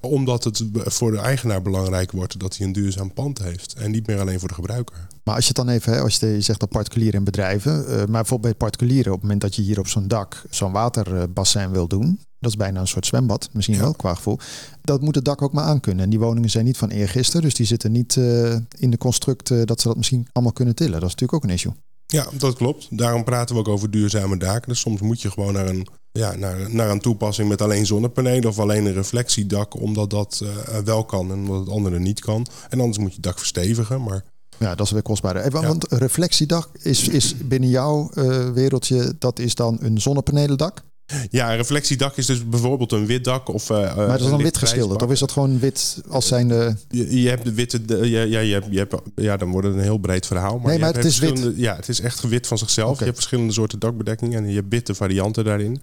Speaker 5: omdat het voor de eigenaar belangrijk wordt dat hij een duurzaam pand heeft. En niet meer alleen voor de gebruiker.
Speaker 4: Maar als je het dan even, als je zegt dat particulieren en bedrijven. Maar bijvoorbeeld bij particulieren, op het moment dat je hier op zo'n dak zo'n waterbassin wil doen. Dat is bijna een soort zwembad, misschien wel qua gevoel. Dat moet het dak ook maar aankunnen. En die woningen zijn niet van eergisteren, dus die zitten niet uh, in de construct uh, dat ze dat misschien allemaal kunnen tillen. Dat is natuurlijk ook een issue.
Speaker 5: Ja, dat klopt. Daarom praten we ook over duurzame daken. Dus soms moet je gewoon naar een, ja, naar, naar een toepassing met alleen zonnepanelen of alleen een reflectiedak, omdat dat uh, wel kan en omdat het andere niet kan. En anders moet je het dak verstevigen. Maar
Speaker 4: ja, dat is weer kostbaar. Even, Want reflectiedak is, is binnen jouw wereldje, dat is dan een zonnepanelendak?
Speaker 5: Ja, een reflectiedak is dus bijvoorbeeld een wit dak. Of, uh,
Speaker 4: maar dat is dan wit geschilderd? Of is dat gewoon wit als zijn de...
Speaker 5: Je, je hebt de witte... De, ja, ja, je hebt, je hebt, ja, dan wordt het een heel breed verhaal. Maar
Speaker 4: nee, maar het is wit.
Speaker 5: Ja, het is echt wit van zichzelf. Okay. Je hebt verschillende soorten dakbedekkingen en je hebt witte varianten daarin.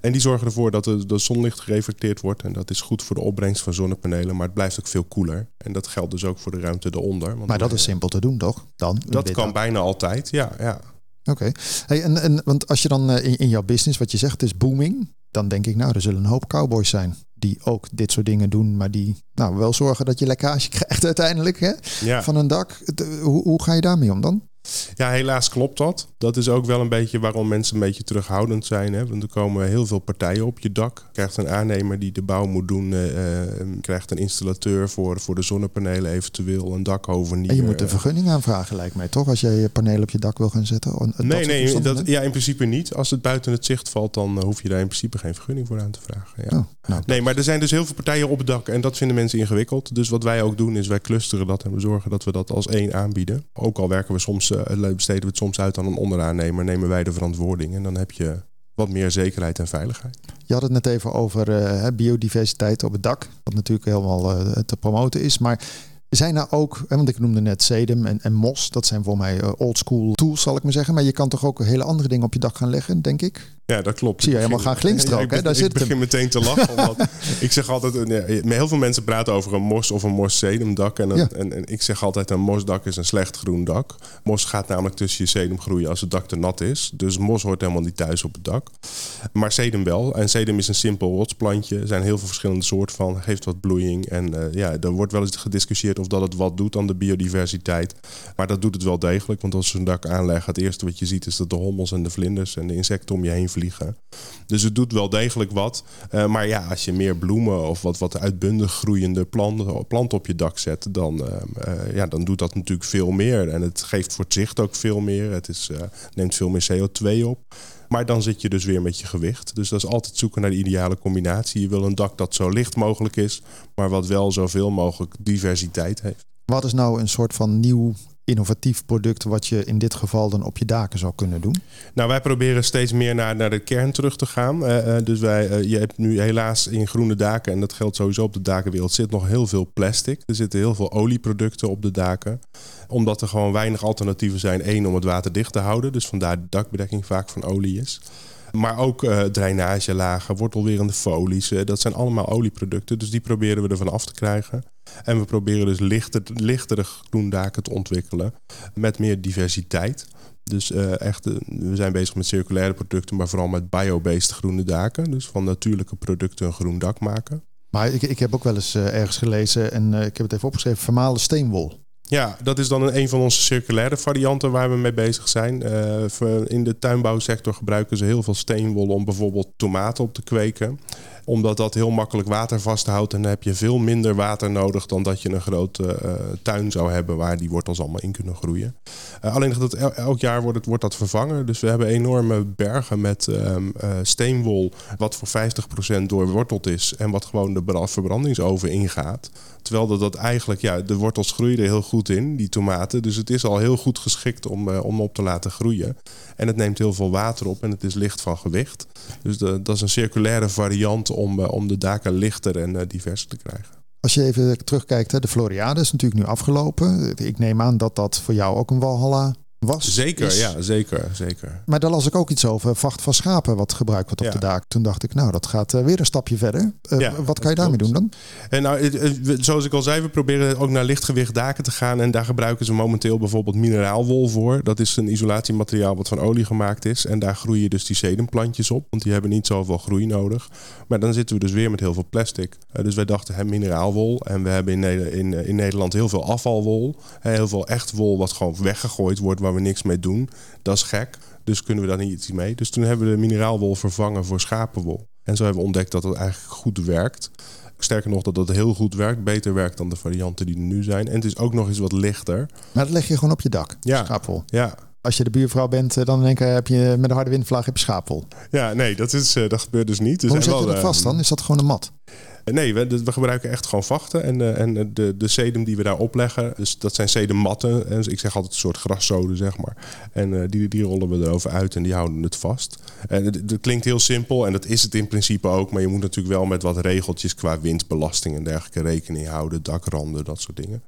Speaker 5: En die zorgen ervoor dat de, de zonlicht gereflecteerd wordt. En dat is goed voor de opbrengst van zonnepanelen. Maar het blijft ook veel koeler. En dat geldt dus ook voor de ruimte eronder.
Speaker 4: Want maar dat is simpel te doen, toch? Dan,
Speaker 5: dat kan bijna altijd, ja. ja.
Speaker 4: Oké. Hey, en, en, want als je dan uh, in, in jouw business, wat je zegt, het is booming dan denk ik, nou, er zullen een hoop cowboys zijn die ook dit soort dingen doen, maar die nou, wel zorgen dat je lekkage krijgt <laughs> uiteindelijk hè? Ja. van een dak. Hoe, hoe ga je daarmee om dan?
Speaker 5: Ja, helaas klopt dat. Dat is ook wel een beetje waarom mensen een beetje terughoudend zijn. Hè? Want er komen heel veel partijen op je dak. Je krijgt een aannemer die de bouw moet doen. Uh, krijgt een installateur voor, voor de zonnepanelen eventueel. Een dakhovenier.
Speaker 4: En je moet een vergunning aanvragen lijkt mij toch? Als jij je panelen op je dak wil gaan zetten?
Speaker 5: Nee, nee dat, ja, in principe niet. Als het buiten het zicht valt, dan uh, hoef je daar in principe geen vergunning voor aan te vragen. Ja. Oh, nou, nee, maar er zijn dus heel veel partijen op het dak. En dat vinden mensen ingewikkeld. Dus wat wij ook doen is wij clusteren dat. En we zorgen dat we dat als één aanbieden. Ook al werken we soms besteden we het soms uit aan een onderaannemer, nemen wij de verantwoording. En dan heb je wat meer zekerheid en veiligheid.
Speaker 4: Je had het net even over uh, biodiversiteit op het dak, wat natuurlijk helemaal uh, te promoten is. Maar zijn er ook, want ik noemde net Sedum en, en Mos, dat zijn voor mij uh, old school tools, zal ik maar zeggen. Maar je kan toch ook hele andere dingen op je dak gaan leggen, denk ik?
Speaker 5: Ja, dat klopt.
Speaker 4: Zie je helemaal gaan glinsteren ook, hè? Daar
Speaker 5: ik
Speaker 4: zit
Speaker 5: begin meteen te lachen. <laughs> omdat ik zeg altijd, nee, heel veel mensen praten over een mos of een mos sedumdak. En, ja. en, en, ik zeg altijd, een mosdak is een slecht groen dak. Mos gaat namelijk tussen je sedum groeien als het dak te nat is. Dus mos hoort helemaal niet thuis op het dak. Maar sedum wel. En sedum is een simpel rotsplantje. Er zijn heel veel verschillende soorten van. Geeft wat bloeiing. En uh, ja, er wordt wel eens gediscussieerd of dat het wat doet aan de biodiversiteit. Maar dat doet het wel degelijk. Want als je een dak aanlegt, het eerste wat je ziet is dat de hommels en de vlinders en de insecten om je heen vliegen. Dus het doet wel degelijk wat. Uh, maar ja, als je meer bloemen of wat, wat uitbundig groeiende planten, planten op je dak zet, dan, uh, uh, ja, dan doet dat natuurlijk veel meer. En het geeft voor het zicht ook veel meer. Het is, neemt veel meer CO2 op. Maar dan zit je dus weer met je gewicht. Dus dat is altijd zoeken naar de ideale combinatie. Je wil een dak dat zo licht mogelijk is, maar wat wel zoveel mogelijk diversiteit heeft.
Speaker 4: Wat is nou een soort van nieuw innovatief product wat je in dit geval dan op je daken zou kunnen doen?
Speaker 5: Nou, wij proberen steeds meer naar, naar de kern terug te gaan. Uh, dus wij, uh, je hebt nu helaas in groene daken, en dat geldt sowieso op de dakenwereld, zit nog heel veel plastic. Er zitten heel veel olieproducten op de daken. Omdat er gewoon weinig alternatieven zijn. Eén, om het water dicht te houden. Dus vandaar de dakbedekking vaak van olie is. Maar ook uh, drainagelagen, wortelwerende folies. Uh, dat zijn allemaal olieproducten. Dus die proberen we ervan af te krijgen. En we proberen dus lichter, lichtere groendaken te ontwikkelen. Met meer diversiteit. Dus uh, echt, we zijn bezig met circulaire producten, maar vooral met biobased groene daken. Dus van natuurlijke producten een groen dak maken.
Speaker 4: Maar ik, ik heb ook wel eens ergens gelezen, en ik heb het even opgeschreven, vermalen steenwol.
Speaker 5: Ja, dat is dan een, van onze circulaire varianten waar we mee bezig zijn. Uh, in de tuinbouwsector gebruiken ze heel veel steenwol om bijvoorbeeld tomaten op te kweken omdat dat heel makkelijk water vasthoudt. En dan heb je veel minder water nodig dan dat je een grote uh, tuin zou hebben waar die wortels allemaal in kunnen groeien. Uh, alleen dat el elk jaar wordt, het, wordt dat vervangen. Dus we hebben enorme bergen met uh, steenwol, wat voor 50% doorworteld is en wat gewoon de verbrandingsoven ingaat. Terwijl dat, dat eigenlijk, ja, de wortels groeien er heel goed in, die tomaten. Dus het is al heel goed geschikt om, om op te laten groeien. En het neemt heel veel water op en het is licht van gewicht. Dus dat is een circulaire variant om, uh, om de daken lichter en uh, diverser te krijgen.
Speaker 4: Als je even terugkijkt, hè, de Floriade is natuurlijk nu afgelopen. Ik neem aan dat dat voor jou ook een walhalla was.
Speaker 5: Zeker,
Speaker 4: is.
Speaker 5: ja, zeker, zeker.
Speaker 4: Maar daar las ik ook iets over, vacht van schapen wat gebruikt wordt op
Speaker 5: Ja.
Speaker 4: de daak. Toen dacht ik, nou, dat gaat uh, weer een stapje verder. Uh,
Speaker 5: Ja,
Speaker 4: wat kan je daarmee doen dan?
Speaker 5: En nou, zoals ik al zei, we proberen ook naar lichtgewicht daken te gaan. En daar gebruiken ze momenteel bijvoorbeeld mineraalwol voor. Dat is een isolatiemateriaal wat van olie gemaakt is. En daar groeien dus die sedumplantjes op. Want die hebben niet zoveel groei nodig. Maar dan zitten we dus weer met heel veel plastic. Eh, dus wij dachten, hè, mineraalwol. En we hebben in, in, in Nederland heel veel afvalwol. Heel veel echt wol wat gewoon weggegooid wordt waar we niks mee doen. Dat is gek. Dus kunnen we daar niet iets mee. Dus toen hebben we de mineraalwol vervangen voor schapenwol. En zo hebben we ontdekt dat het eigenlijk goed werkt. Sterker nog, dat dat heel goed werkt. Beter werkt dan de varianten die er nu zijn. En het is ook nog eens wat lichter.
Speaker 4: Maar dat leg je gewoon op je dak,
Speaker 5: Ja.
Speaker 4: schaapwol.
Speaker 5: Ja,
Speaker 4: Als je de buurvrouw bent, eh, dan denk ik, heb je met een harde windvlaag heb je schaapwol.
Speaker 5: ja nee, dat, is, eh, dat gebeurt dus niet. Er
Speaker 4: Hoe je dat
Speaker 5: eh,
Speaker 4: vast dan? Is dat gewoon een mat?
Speaker 5: Nee, we, gebruiken echt gewoon vachten. En, eh, en de, de sedum die we daar opleggen, dus dat zijn sedummatten. En ik zeg altijd een soort graszoden, zeg maar. En eh, die, die rollen we erover uit en die houden het vast. En het, het klinkt heel simpel en dat is het in principe ook. Maar je moet natuurlijk wel met wat regeltjes qua windbelasting en dergelijke rekening houden. Dakranden, dat soort dingen.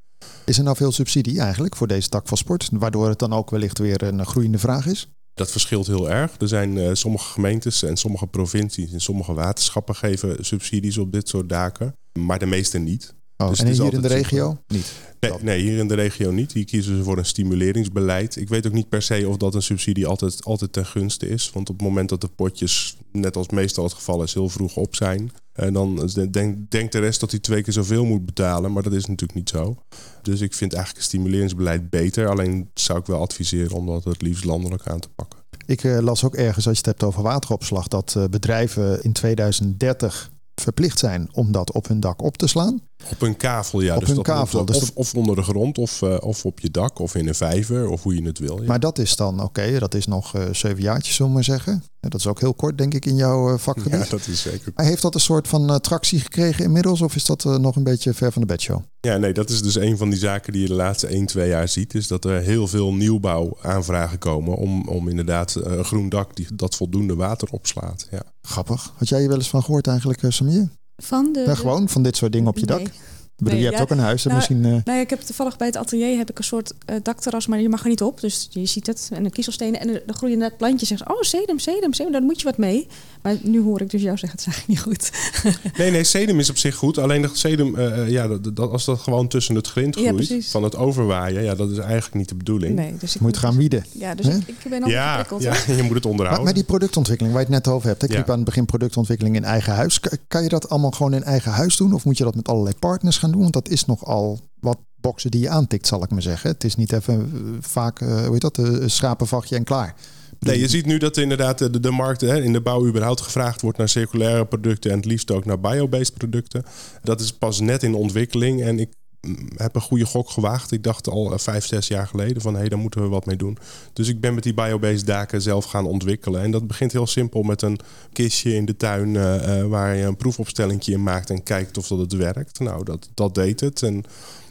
Speaker 4: Is er nou veel subsidie eigenlijk voor deze tak van sport? Waardoor het dan ook wellicht weer een groeiende vraag is?
Speaker 5: Dat verschilt heel erg. Er zijn eh, sommige gemeentes en sommige provincies en sommige waterschappen geven subsidies op dit soort daken. Maar de meeste niet.
Speaker 4: Oh,
Speaker 5: Dus
Speaker 4: en hier in de regio? Niet.
Speaker 5: Nee, nee, hier in de regio niet. Hier kiezen ze voor een stimuleringsbeleid. Ik weet ook niet per se of dat een subsidie altijd, altijd ten gunste is. Want op het moment dat de potjes, net als meestal het geval is, heel vroeg op zijn. En dan denkt denk de rest dat hij twee keer zoveel moet betalen. Maar dat is natuurlijk niet zo. Dus ik vind eigenlijk een stimuleringsbeleid beter. Alleen zou ik wel adviseren om dat het liefst landelijk aan te pakken.
Speaker 4: Ik eh, las ook ergens, als je het hebt over wateropslag, dat eh, bedrijven in 2030 verplicht zijn om dat op hun dak op te slaan.
Speaker 5: Op een kavel, ja.
Speaker 4: Op
Speaker 5: dus
Speaker 4: een
Speaker 5: dat
Speaker 4: kavel,
Speaker 5: moet,
Speaker 4: dus
Speaker 5: of, onder de grond, of, eh, of op je dak, of in een vijver, of hoe je het wil. Ja.
Speaker 4: Maar dat is dan, oké, dat is nog eh, zeven jaartjes, zullen we maar zeggen. Dat is ook heel kort, denk ik, in jouw eh, vakgebied.
Speaker 5: ja, dat is zeker.
Speaker 4: Maar heeft dat een soort van tractie gekregen inmiddels? Of is dat nog een beetje ver van de bedshow?
Speaker 5: Ja, nee, dat is dus een van die zaken die je de laatste 1, 2 jaar ziet. Is dat er heel veel nieuwbouwaanvragen komen om, om inderdaad een groen dak die, dat voldoende water opslaat. Ja.
Speaker 4: Grappig. Had jij hier wel eens van gehoord eigenlijk, Samir?
Speaker 6: Van de,
Speaker 4: gewoon van dit soort dingen op je dak?
Speaker 6: Nee.
Speaker 4: Bedoel,
Speaker 6: Nee,
Speaker 4: je hebt ook een huis,
Speaker 6: nou,
Speaker 4: misschien... eh,
Speaker 6: Nou ik heb toevallig bij het atelier heb ik een soort eh, dakterras, maar je mag er niet op. Dus je ziet het. En de kiezelstenen. En er groeien net plantjes. En zeggen ze, oh, sedum, sedum, sedum. Daar moet je wat mee. Maar nu hoor ik dus jou zeggen, <laughs> het is eigenlijk niet goed. <laughs>
Speaker 5: Nee, nee, sedum is op zich goed. Alleen dat sedum, eh, ja, dat, dat, als dat gewoon tussen het grind groeit, van het overwaaien, ja, dat is eigenlijk niet de bedoeling.
Speaker 6: Nee, dus ik
Speaker 4: moet gaan wieden.
Speaker 6: Ja, dus ik, ik ben al
Speaker 5: Ja, ja, <laughs> je moet het onderhouden.
Speaker 4: maar die productontwikkeling waar je het net over hebt. Ik
Speaker 5: Ja.
Speaker 4: riep aan het begin productontwikkeling in eigen huis. Kan je dat allemaal gewoon in eigen huis doen? Of moet je dat met allerlei partners gaan doen? Want dat is nogal wat boksen die je aantikt, zal ik maar zeggen. Het is niet even eh, vaak, eh, hoe heet dat, eh, een schapenvachtje en klaar.
Speaker 5: Nee, je ziet nu dat inderdaad de, markt hè, in de bouw überhaupt gevraagd wordt naar circulaire producten en het liefst ook naar biobased producten. Dat is pas net in ontwikkeling en ik heb een goede gok gewaagd. Ik dacht al eh, vijf, zes jaar geleden van hé, hey, daar moeten we wat mee doen. Dus ik ben met die biobased daken zelf gaan ontwikkelen. En dat begint heel simpel met een kistje in de tuin eh, eh, waar je een proefopstellingje in maakt en kijkt of dat het werkt. Nou, dat, dat deed het. En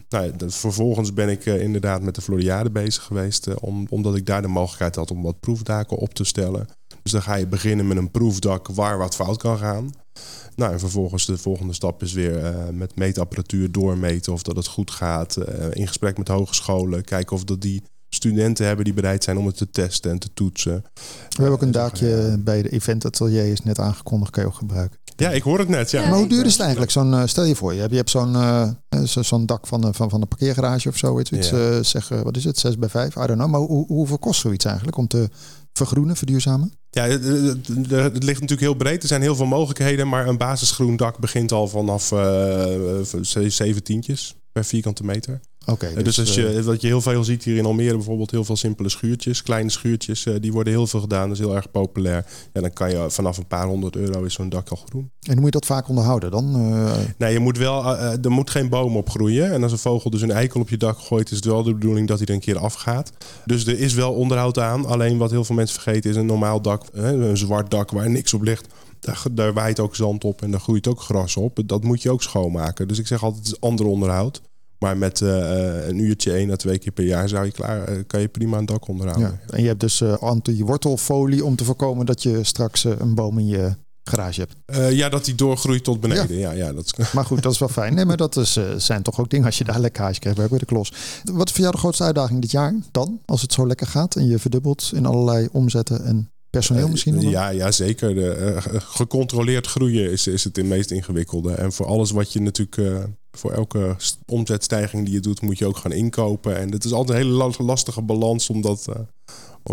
Speaker 5: nou, vervolgens ben ik inderdaad met de Floriade bezig geweest. om, omdat ik daar de mogelijkheid had om wat proefdaken op te stellen. Dus dan ga je beginnen met een proefdak waar wat fout kan gaan. Nou, en vervolgens de volgende stap is weer eh, met meetapparatuur doormeten of dat het goed gaat. eh, in gesprek met hogescholen, kijken of dat die studenten hebben die bereid zijn om het te testen en te toetsen.
Speaker 4: We hebben ook een
Speaker 5: Eh, zo
Speaker 4: daakje bij de event atelier is net aangekondigd, kan je ook gebruiken.
Speaker 5: Ja, ik hoor het net. Ja.
Speaker 6: Ja,
Speaker 4: maar hoe duur is het eigenlijk? Zo'n, stel je voor, je hebt, je hebt zo'n, zo- zo'n dak van, de- van, van een parkeergarage of zo. Iets, iets,
Speaker 5: Ja.
Speaker 4: eh, zeg, wat is het, 6 bij 5? I don't know. Maar hoe, hoeveel kost zoiets eigenlijk om te vergroenen, verduurzamen?
Speaker 5: Ja, het, ligt natuurlijk heel breed. Er zijn heel veel mogelijkheden, maar een basisgroen dak begint al vanaf eh zeventientjes per vierkante meter.
Speaker 4: Oké,
Speaker 5: Eh, dus als
Speaker 4: eh,
Speaker 5: je, wat je heel veel ziet hier in Almere bijvoorbeeld, heel veel simpele schuurtjes, kleine schuurtjes, eh, die worden heel veel gedaan. Dat is heel erg populair. Ja, dan kan je vanaf een paar honderd euro is zo'n dak al groen.
Speaker 4: En hoe moet je dat vaak onderhouden dan?
Speaker 5: Nee, je moet wel, er moet geen boom op groeien. En als een vogel dus een eikel op je dak gooit, is het wel de bedoeling dat hij er een keer afgaat. Dus er is wel onderhoud aan. Alleen wat heel veel mensen vergeten is een normaal dak, een zwart dak waar niks op ligt. Daar, daar waait ook zand op en daar groeit ook gras op. Dat moet je ook schoonmaken. Dus ik zeg altijd, het is ander onderhoud. Maar met eh, eh, een uurtje één à twee keer per jaar zou je klaar, eh, kan je prima een dak onderhouden.
Speaker 4: ja. En je hebt dus eh, anti-wortelfolie om te voorkomen dat je straks een boom in je garage hebt.
Speaker 5: Ja, dat die doorgroeit tot beneden. Ja, ja, dat is, <laughs>
Speaker 4: Maar goed, dat is wel fijn. Nee, maar dat is, zijn toch ook dingen als je daar lekkage krijgt bij de klos. Wat is voor jou de grootste uitdaging dit jaar dan? Als het zo lekker gaat en je verdubbelt in allerlei omzetten en personeel misschien? nog?
Speaker 5: Eh, Ja, ja zeker. De, eh, gecontroleerd groeien is, is het meest ingewikkelde. En voor alles wat je natuurlijk... eh, voor elke st- omzetstijging die je doet, moet je ook gaan inkopen. En het is altijd een hele la- lastige balans, omdat... eh,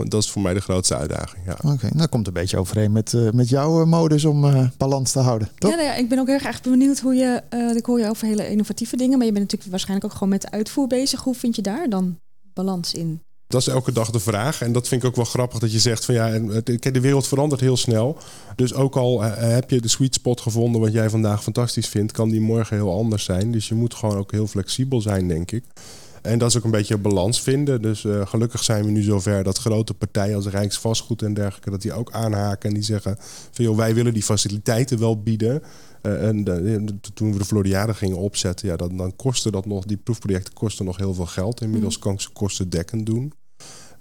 Speaker 5: dat is voor mij de grootste uitdaging. Ja.
Speaker 4: Oké, nou komt een beetje overeen met, eh, met jouw modus om eh, balans te houden. Toch?
Speaker 6: Ja, nou ja, ik ben ook heel erg benieuwd hoe je. eh, ik hoor je over hele innovatieve dingen, maar je bent natuurlijk waarschijnlijk ook gewoon met de uitvoer bezig. Hoe vind je daar dan balans in?
Speaker 5: Dat is elke dag de vraag. En dat vind ik ook wel grappig dat je zegt van ja, de wereld verandert heel snel. Dus ook al eh, heb je de sweet spot gevonden wat jij vandaag fantastisch vindt, kan die morgen heel anders zijn. Dus je moet gewoon ook heel flexibel zijn, denk ik. En dat is ook een beetje een balans vinden. Dus eh, gelukkig zijn we nu zover dat grote partijen als Rijksvastgoed en dergelijke, dat die ook aanhaken en die zeggen van joh, wij willen die faciliteiten wel bieden. Eh, en de- toen we de Floriade gingen opzetten, ja, dan, dan kostte dat nog, die proefprojecten kosten nog heel veel geld. Inmiddels kan ik ze kostendekkend doen.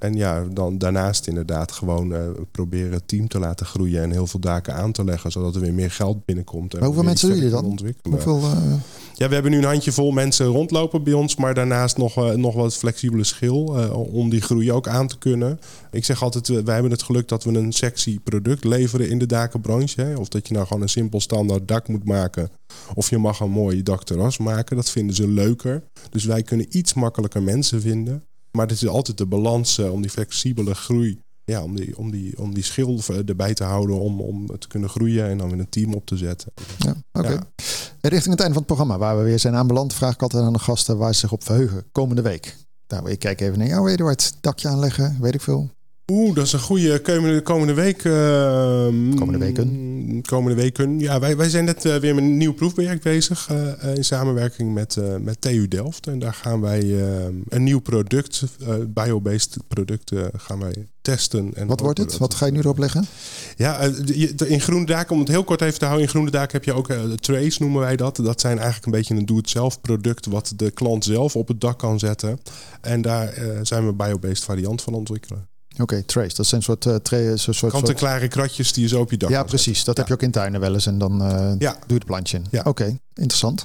Speaker 5: En ja, dan daarnaast inderdaad gewoon eh, proberen het team te laten groeien en heel veel daken aan te leggen, zodat er weer meer geld binnenkomt. En
Speaker 4: hoeveel mensen doen jullie dan?
Speaker 5: Ontwikkelen.
Speaker 4: Hoeveel, eh,
Speaker 5: Ja, we hebben nu een handjevol mensen rondlopen bij ons, maar daarnaast nog, eh, nog wat flexibele schil om die groei ook aan te kunnen. Ik zeg altijd, wij hebben het geluk dat we een sexy product leveren in de dakenbranche. Hè. Of dat je nou gewoon een simpel standaard dak moet maken, of je mag een mooi dakterras maken. Dat vinden ze leuker. Dus wij kunnen iets makkelijker mensen vinden. Maar het is altijd de balans eh, om die flexibele groei, ja, om die, om die, om die schil eh, erbij te houden, om, om te kunnen groeien en dan weer een team op te zetten.
Speaker 4: ja, oké.
Speaker 5: Ja.
Speaker 4: En Richting het einde van het programma, waar we weer zijn aanbeland, vraag ik altijd aan de gasten waar ze zich op verheugen komende week. Nou, ik kijk even naar jou, Eduard. Dakje aanleggen, weet ik veel.
Speaker 5: Oeh, dat is een goede komende, komende week. ehm,
Speaker 4: Komende weken.
Speaker 5: Komende weken. Ja, wij, wij zijn net eh, weer met een nieuw proefproject bezig. eh, eh, in samenwerking met, eh, met TU Delft. En daar gaan wij eh, een nieuw product, eh biobased product, eh, gaan wij testen. En
Speaker 4: Wat wordt het? Wat ga je nu erop leggen?
Speaker 5: ja, eh, in Groene Daken, om het heel kort even te houden, in Groene Daken heb je ook eh, de trays, noemen wij dat. Dat zijn eigenlijk een beetje een doe-het-zelf product wat de klant zelf op het dak kan zetten. En daar eh, zijn we een biobased variant van ontwikkelen.
Speaker 4: Oké, trace. Dat zijn een soort, uh, tra- een soort, soort
Speaker 5: Kant-en-klare kratjes die je zo op je dak
Speaker 4: Ja, precies. Dat
Speaker 5: Ja.
Speaker 4: heb je ook in tuinen wel eens. En dan eh,
Speaker 5: Ja.
Speaker 4: doe je het plantje in.
Speaker 5: Ja.
Speaker 4: Oké, interessant.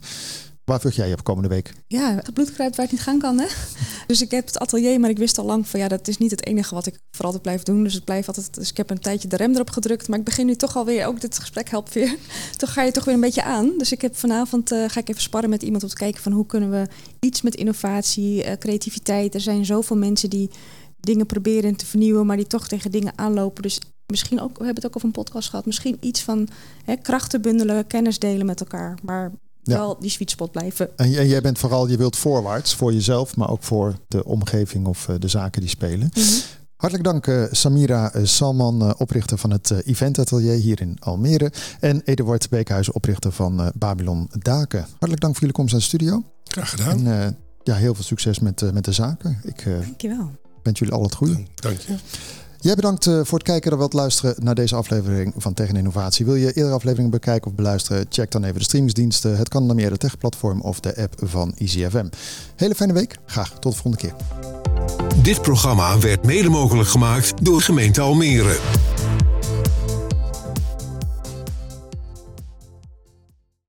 Speaker 4: Waar vlucht jij op komende week?
Speaker 6: Ja, het bloed kruipt waar het niet gaan kan, hè? <laughs> Dus ik heb het atelier, maar ik wist al lang van ja, dat is niet het enige wat ik voor altijd blijf doen. Dus het blijft altijd. Dus ik heb een tijdje de rem erop gedrukt, maar ik begin nu toch alweer. Ook dit gesprek helpt weer. <laughs> toch ga je toch weer een beetje aan. Dus ik heb vanavond eh, ga ik even sparren met iemand om te kijken van hoe kunnen we iets met innovatie, eh, creativiteit. Er zijn zoveel mensen die dingen proberen te vernieuwen, maar die toch tegen dingen aanlopen. Dus misschien ook, we hebben het ook over een podcast gehad. Misschien iets van hè, krachten bundelen, kennis delen met elkaar. Maar
Speaker 4: Ja.
Speaker 6: wel die sweet spot blijven.
Speaker 4: En jij bent vooral, je wilt voorwaarts voor jezelf, maar ook voor de omgeving of eh, de zaken die spelen.
Speaker 6: Mhm.
Speaker 4: Hartelijk dank eh, Samira eh, Salman, oprichter van het Event Atelier hier in Almere. En Eduard Beekhuizen, oprichter van Babylon Daken. Hartelijk dank voor jullie komst naar de studio.
Speaker 5: Graag gedaan.
Speaker 4: En eh, ja, heel veel succes met, met de zaken. Ik eh,
Speaker 6: Dankjewel.
Speaker 4: Wens jullie al het goede.
Speaker 5: Dank je.
Speaker 4: Jij bedankt eh, voor het kijken en wilt luisteren naar deze aflevering van Tegen Innovatie. Wil je eerdere afleveringen bekijken of beluisteren? Check dan even de streamingsdiensten. Het kan dan meer de Tech-platform of de app van EasyFM. Hele fijne week. Graag tot de volgende keer.
Speaker 1: Dit programma werd mede mogelijk gemaakt door gemeente Almere.